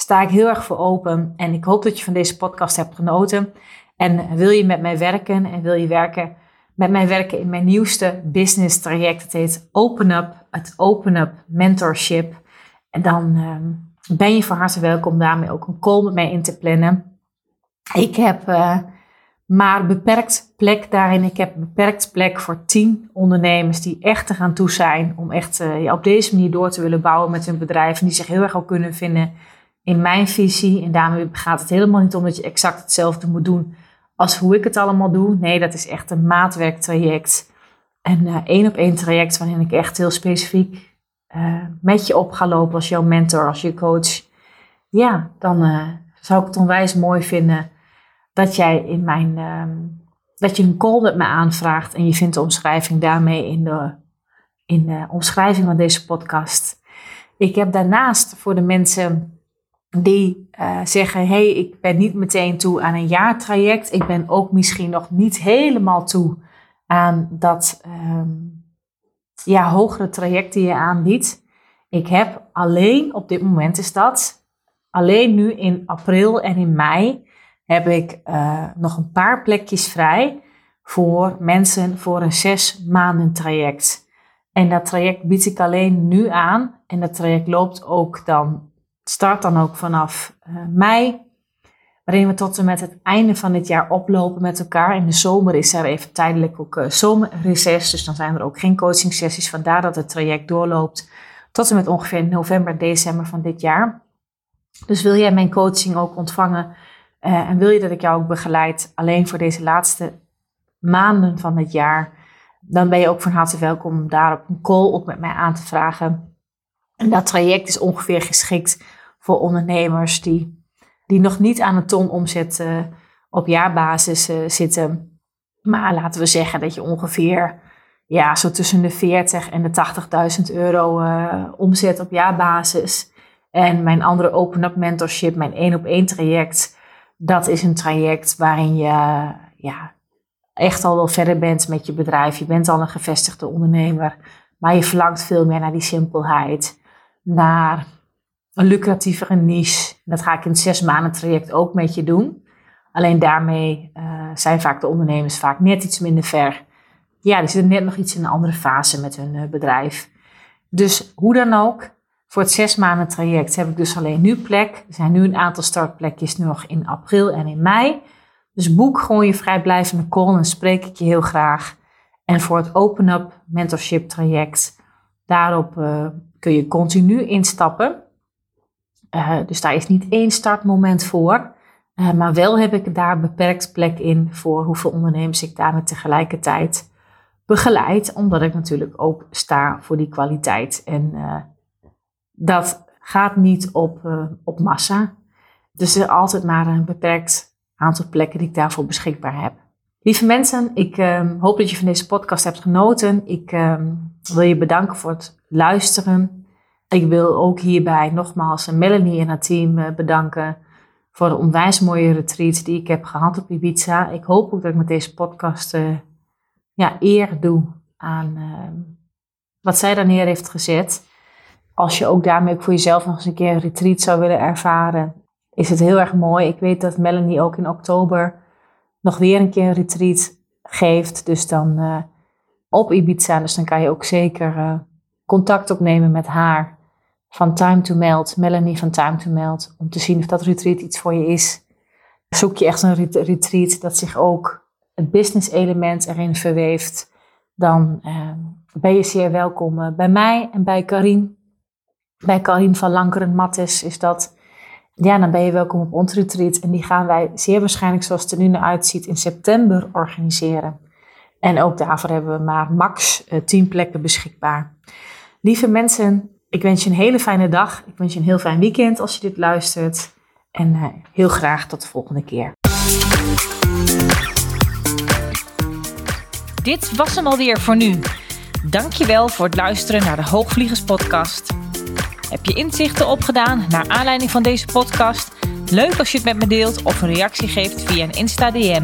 Sta ik heel erg voor open. En ik hoop dat je van deze podcast hebt genoten. En wil je met mij werken en wil je werken met mij werken in mijn nieuwste business traject. Het heet Open Up, het Open Up Mentorship. En dan ehm, ben je van harte welkom daarmee ook een call met mij in te plannen. Ik heb uh, maar beperkt plek daarin. Ik heb beperkt plek voor tien ondernemers die echt te gaan toe zijn om echt uh, op deze manier door te willen bouwen met hun bedrijf. En die zich heel erg ook kunnen vinden in mijn visie. En daarmee gaat het helemaal niet om dat je exact hetzelfde moet doen als hoe ik het allemaal doe. Nee, dat is echt een maatwerktraject. En uh, één op één traject waarin ik echt heel specifiek uh, met je op ga lopen als jouw mentor, als je coach. Ja, dan uh, zou ik het onwijs mooi vinden dat jij in mijn, ehm, dat je een call met me aanvraagt en je vindt de omschrijving daarmee in de, in de omschrijving van deze podcast. Ik heb daarnaast voor de mensen die uh, zeggen: hey, ik ben niet meteen toe aan een jaartraject. Ik ben ook misschien nog niet helemaal toe aan dat um, ja, hogere traject die je aanbiedt. Ik heb alleen, op dit moment is dat, alleen nu in april en in mei heb ik uh, nog een paar plekjes vrij voor mensen voor een zes maanden traject. En dat traject bied ik alleen nu aan. En dat traject loopt ook dan start dan ook vanaf uh, mei, waarin we tot en met het einde van dit jaar oplopen met elkaar. In de zomer is er even tijdelijk ook uh, zomerreces, dus dan zijn er ook geen coaching sessies. Vandaar dat het traject doorloopt tot en met ongeveer november, december van dit jaar. Dus wil jij mijn coaching ook ontvangen uh, en wil je dat ik jou ook begeleid alleen voor deze laatste maanden van het jaar, dan ben je ook van harte welkom om daar op een call ook met mij aan te vragen. En dat traject is ongeveer geschikt voor ondernemers die, die nog niet aan een ton omzet uh, op jaarbasis uh, zitten. Maar laten we zeggen dat je ongeveer ja, zo tussen de 40 en de 80.000 euro uh, omzet op jaarbasis. En mijn andere Open Up Mentorship, mijn één op één traject, dat is een traject waarin je ja, echt al wel verder bent met je bedrijf. Je bent al een gevestigde ondernemer, maar je verlangt veel meer naar die simpelheid, naar een lucratievere niche. Dat ga ik in het zes maanden traject ook met je doen. Alleen daarmee uh, zijn vaak de ondernemers vaak net iets minder ver. Ja, die zitten net nog iets in een andere fase met hun uh, bedrijf. Dus hoe dan ook, voor het zes maanden traject heb ik dus alleen nu plek. Er zijn nu een aantal startplekjes nog in april en in mei. Dus boek gewoon je vrijblijvende call en spreek ik je heel graag. En voor het Open Up Mentorship traject, daarop uh, kun je continu instappen. Uh, dus daar is niet één startmoment voor. Uh, maar wel heb ik daar beperkt plek in voor hoeveel ondernemers ik daarmee tegelijkertijd begeleid. Omdat ik natuurlijk ook sta voor die kwaliteit. En dat gaat niet op, op massa. Dus er is altijd maar een beperkt aantal plekken die ik daarvoor beschikbaar heb. Lieve mensen, ik um, hoop dat je van deze podcast hebt genoten. Ik um, wil je bedanken voor het luisteren. Ik wil ook hierbij nogmaals Melanie en haar team uh, bedanken voor de onwijs mooie retreat die ik heb gehad op Ibiza. Ik hoop ook dat ik met deze podcast uh, ja, eer doe aan uh, wat zij daar neer heeft gezet. Als je ook daarmee voor jezelf nog eens een keer een retreat zou willen ervaren, is het heel erg mooi. Ik weet dat Melanie ook in oktober nog weer een keer een retreat geeft. Dus dan uh, op Ibiza. Dus dan kan je ook zeker contact opnemen met haar van Time to Melt. Melanie van Time to Melt. Om te zien of dat retreat iets voor je is. Zoek je echt een retreat dat zich ook het business element erin verweeft. Dan uh, ben je zeer welkom bij mij en bij Karin. Bij Karin van Lankeren Mattes is dat ja, dan ben je welkom op ons retreat. En die gaan wij zeer waarschijnlijk, zoals het er nu naar uitziet, in september organiseren. En ook daarvoor hebben we maar max uh, eh, 10 plekken beschikbaar. Lieve mensen, ik wens je een hele fijne dag. Ik wens je een heel fijn weekend als je dit luistert. En uh, heel graag tot de volgende keer. Dit was hem alweer voor nu. Dankjewel voor het luisteren naar de Hoogvliegers podcast. Heb je inzichten opgedaan naar aanleiding van deze podcast? Leuk als je het met me deelt of een reactie geeft via een Insta-DM.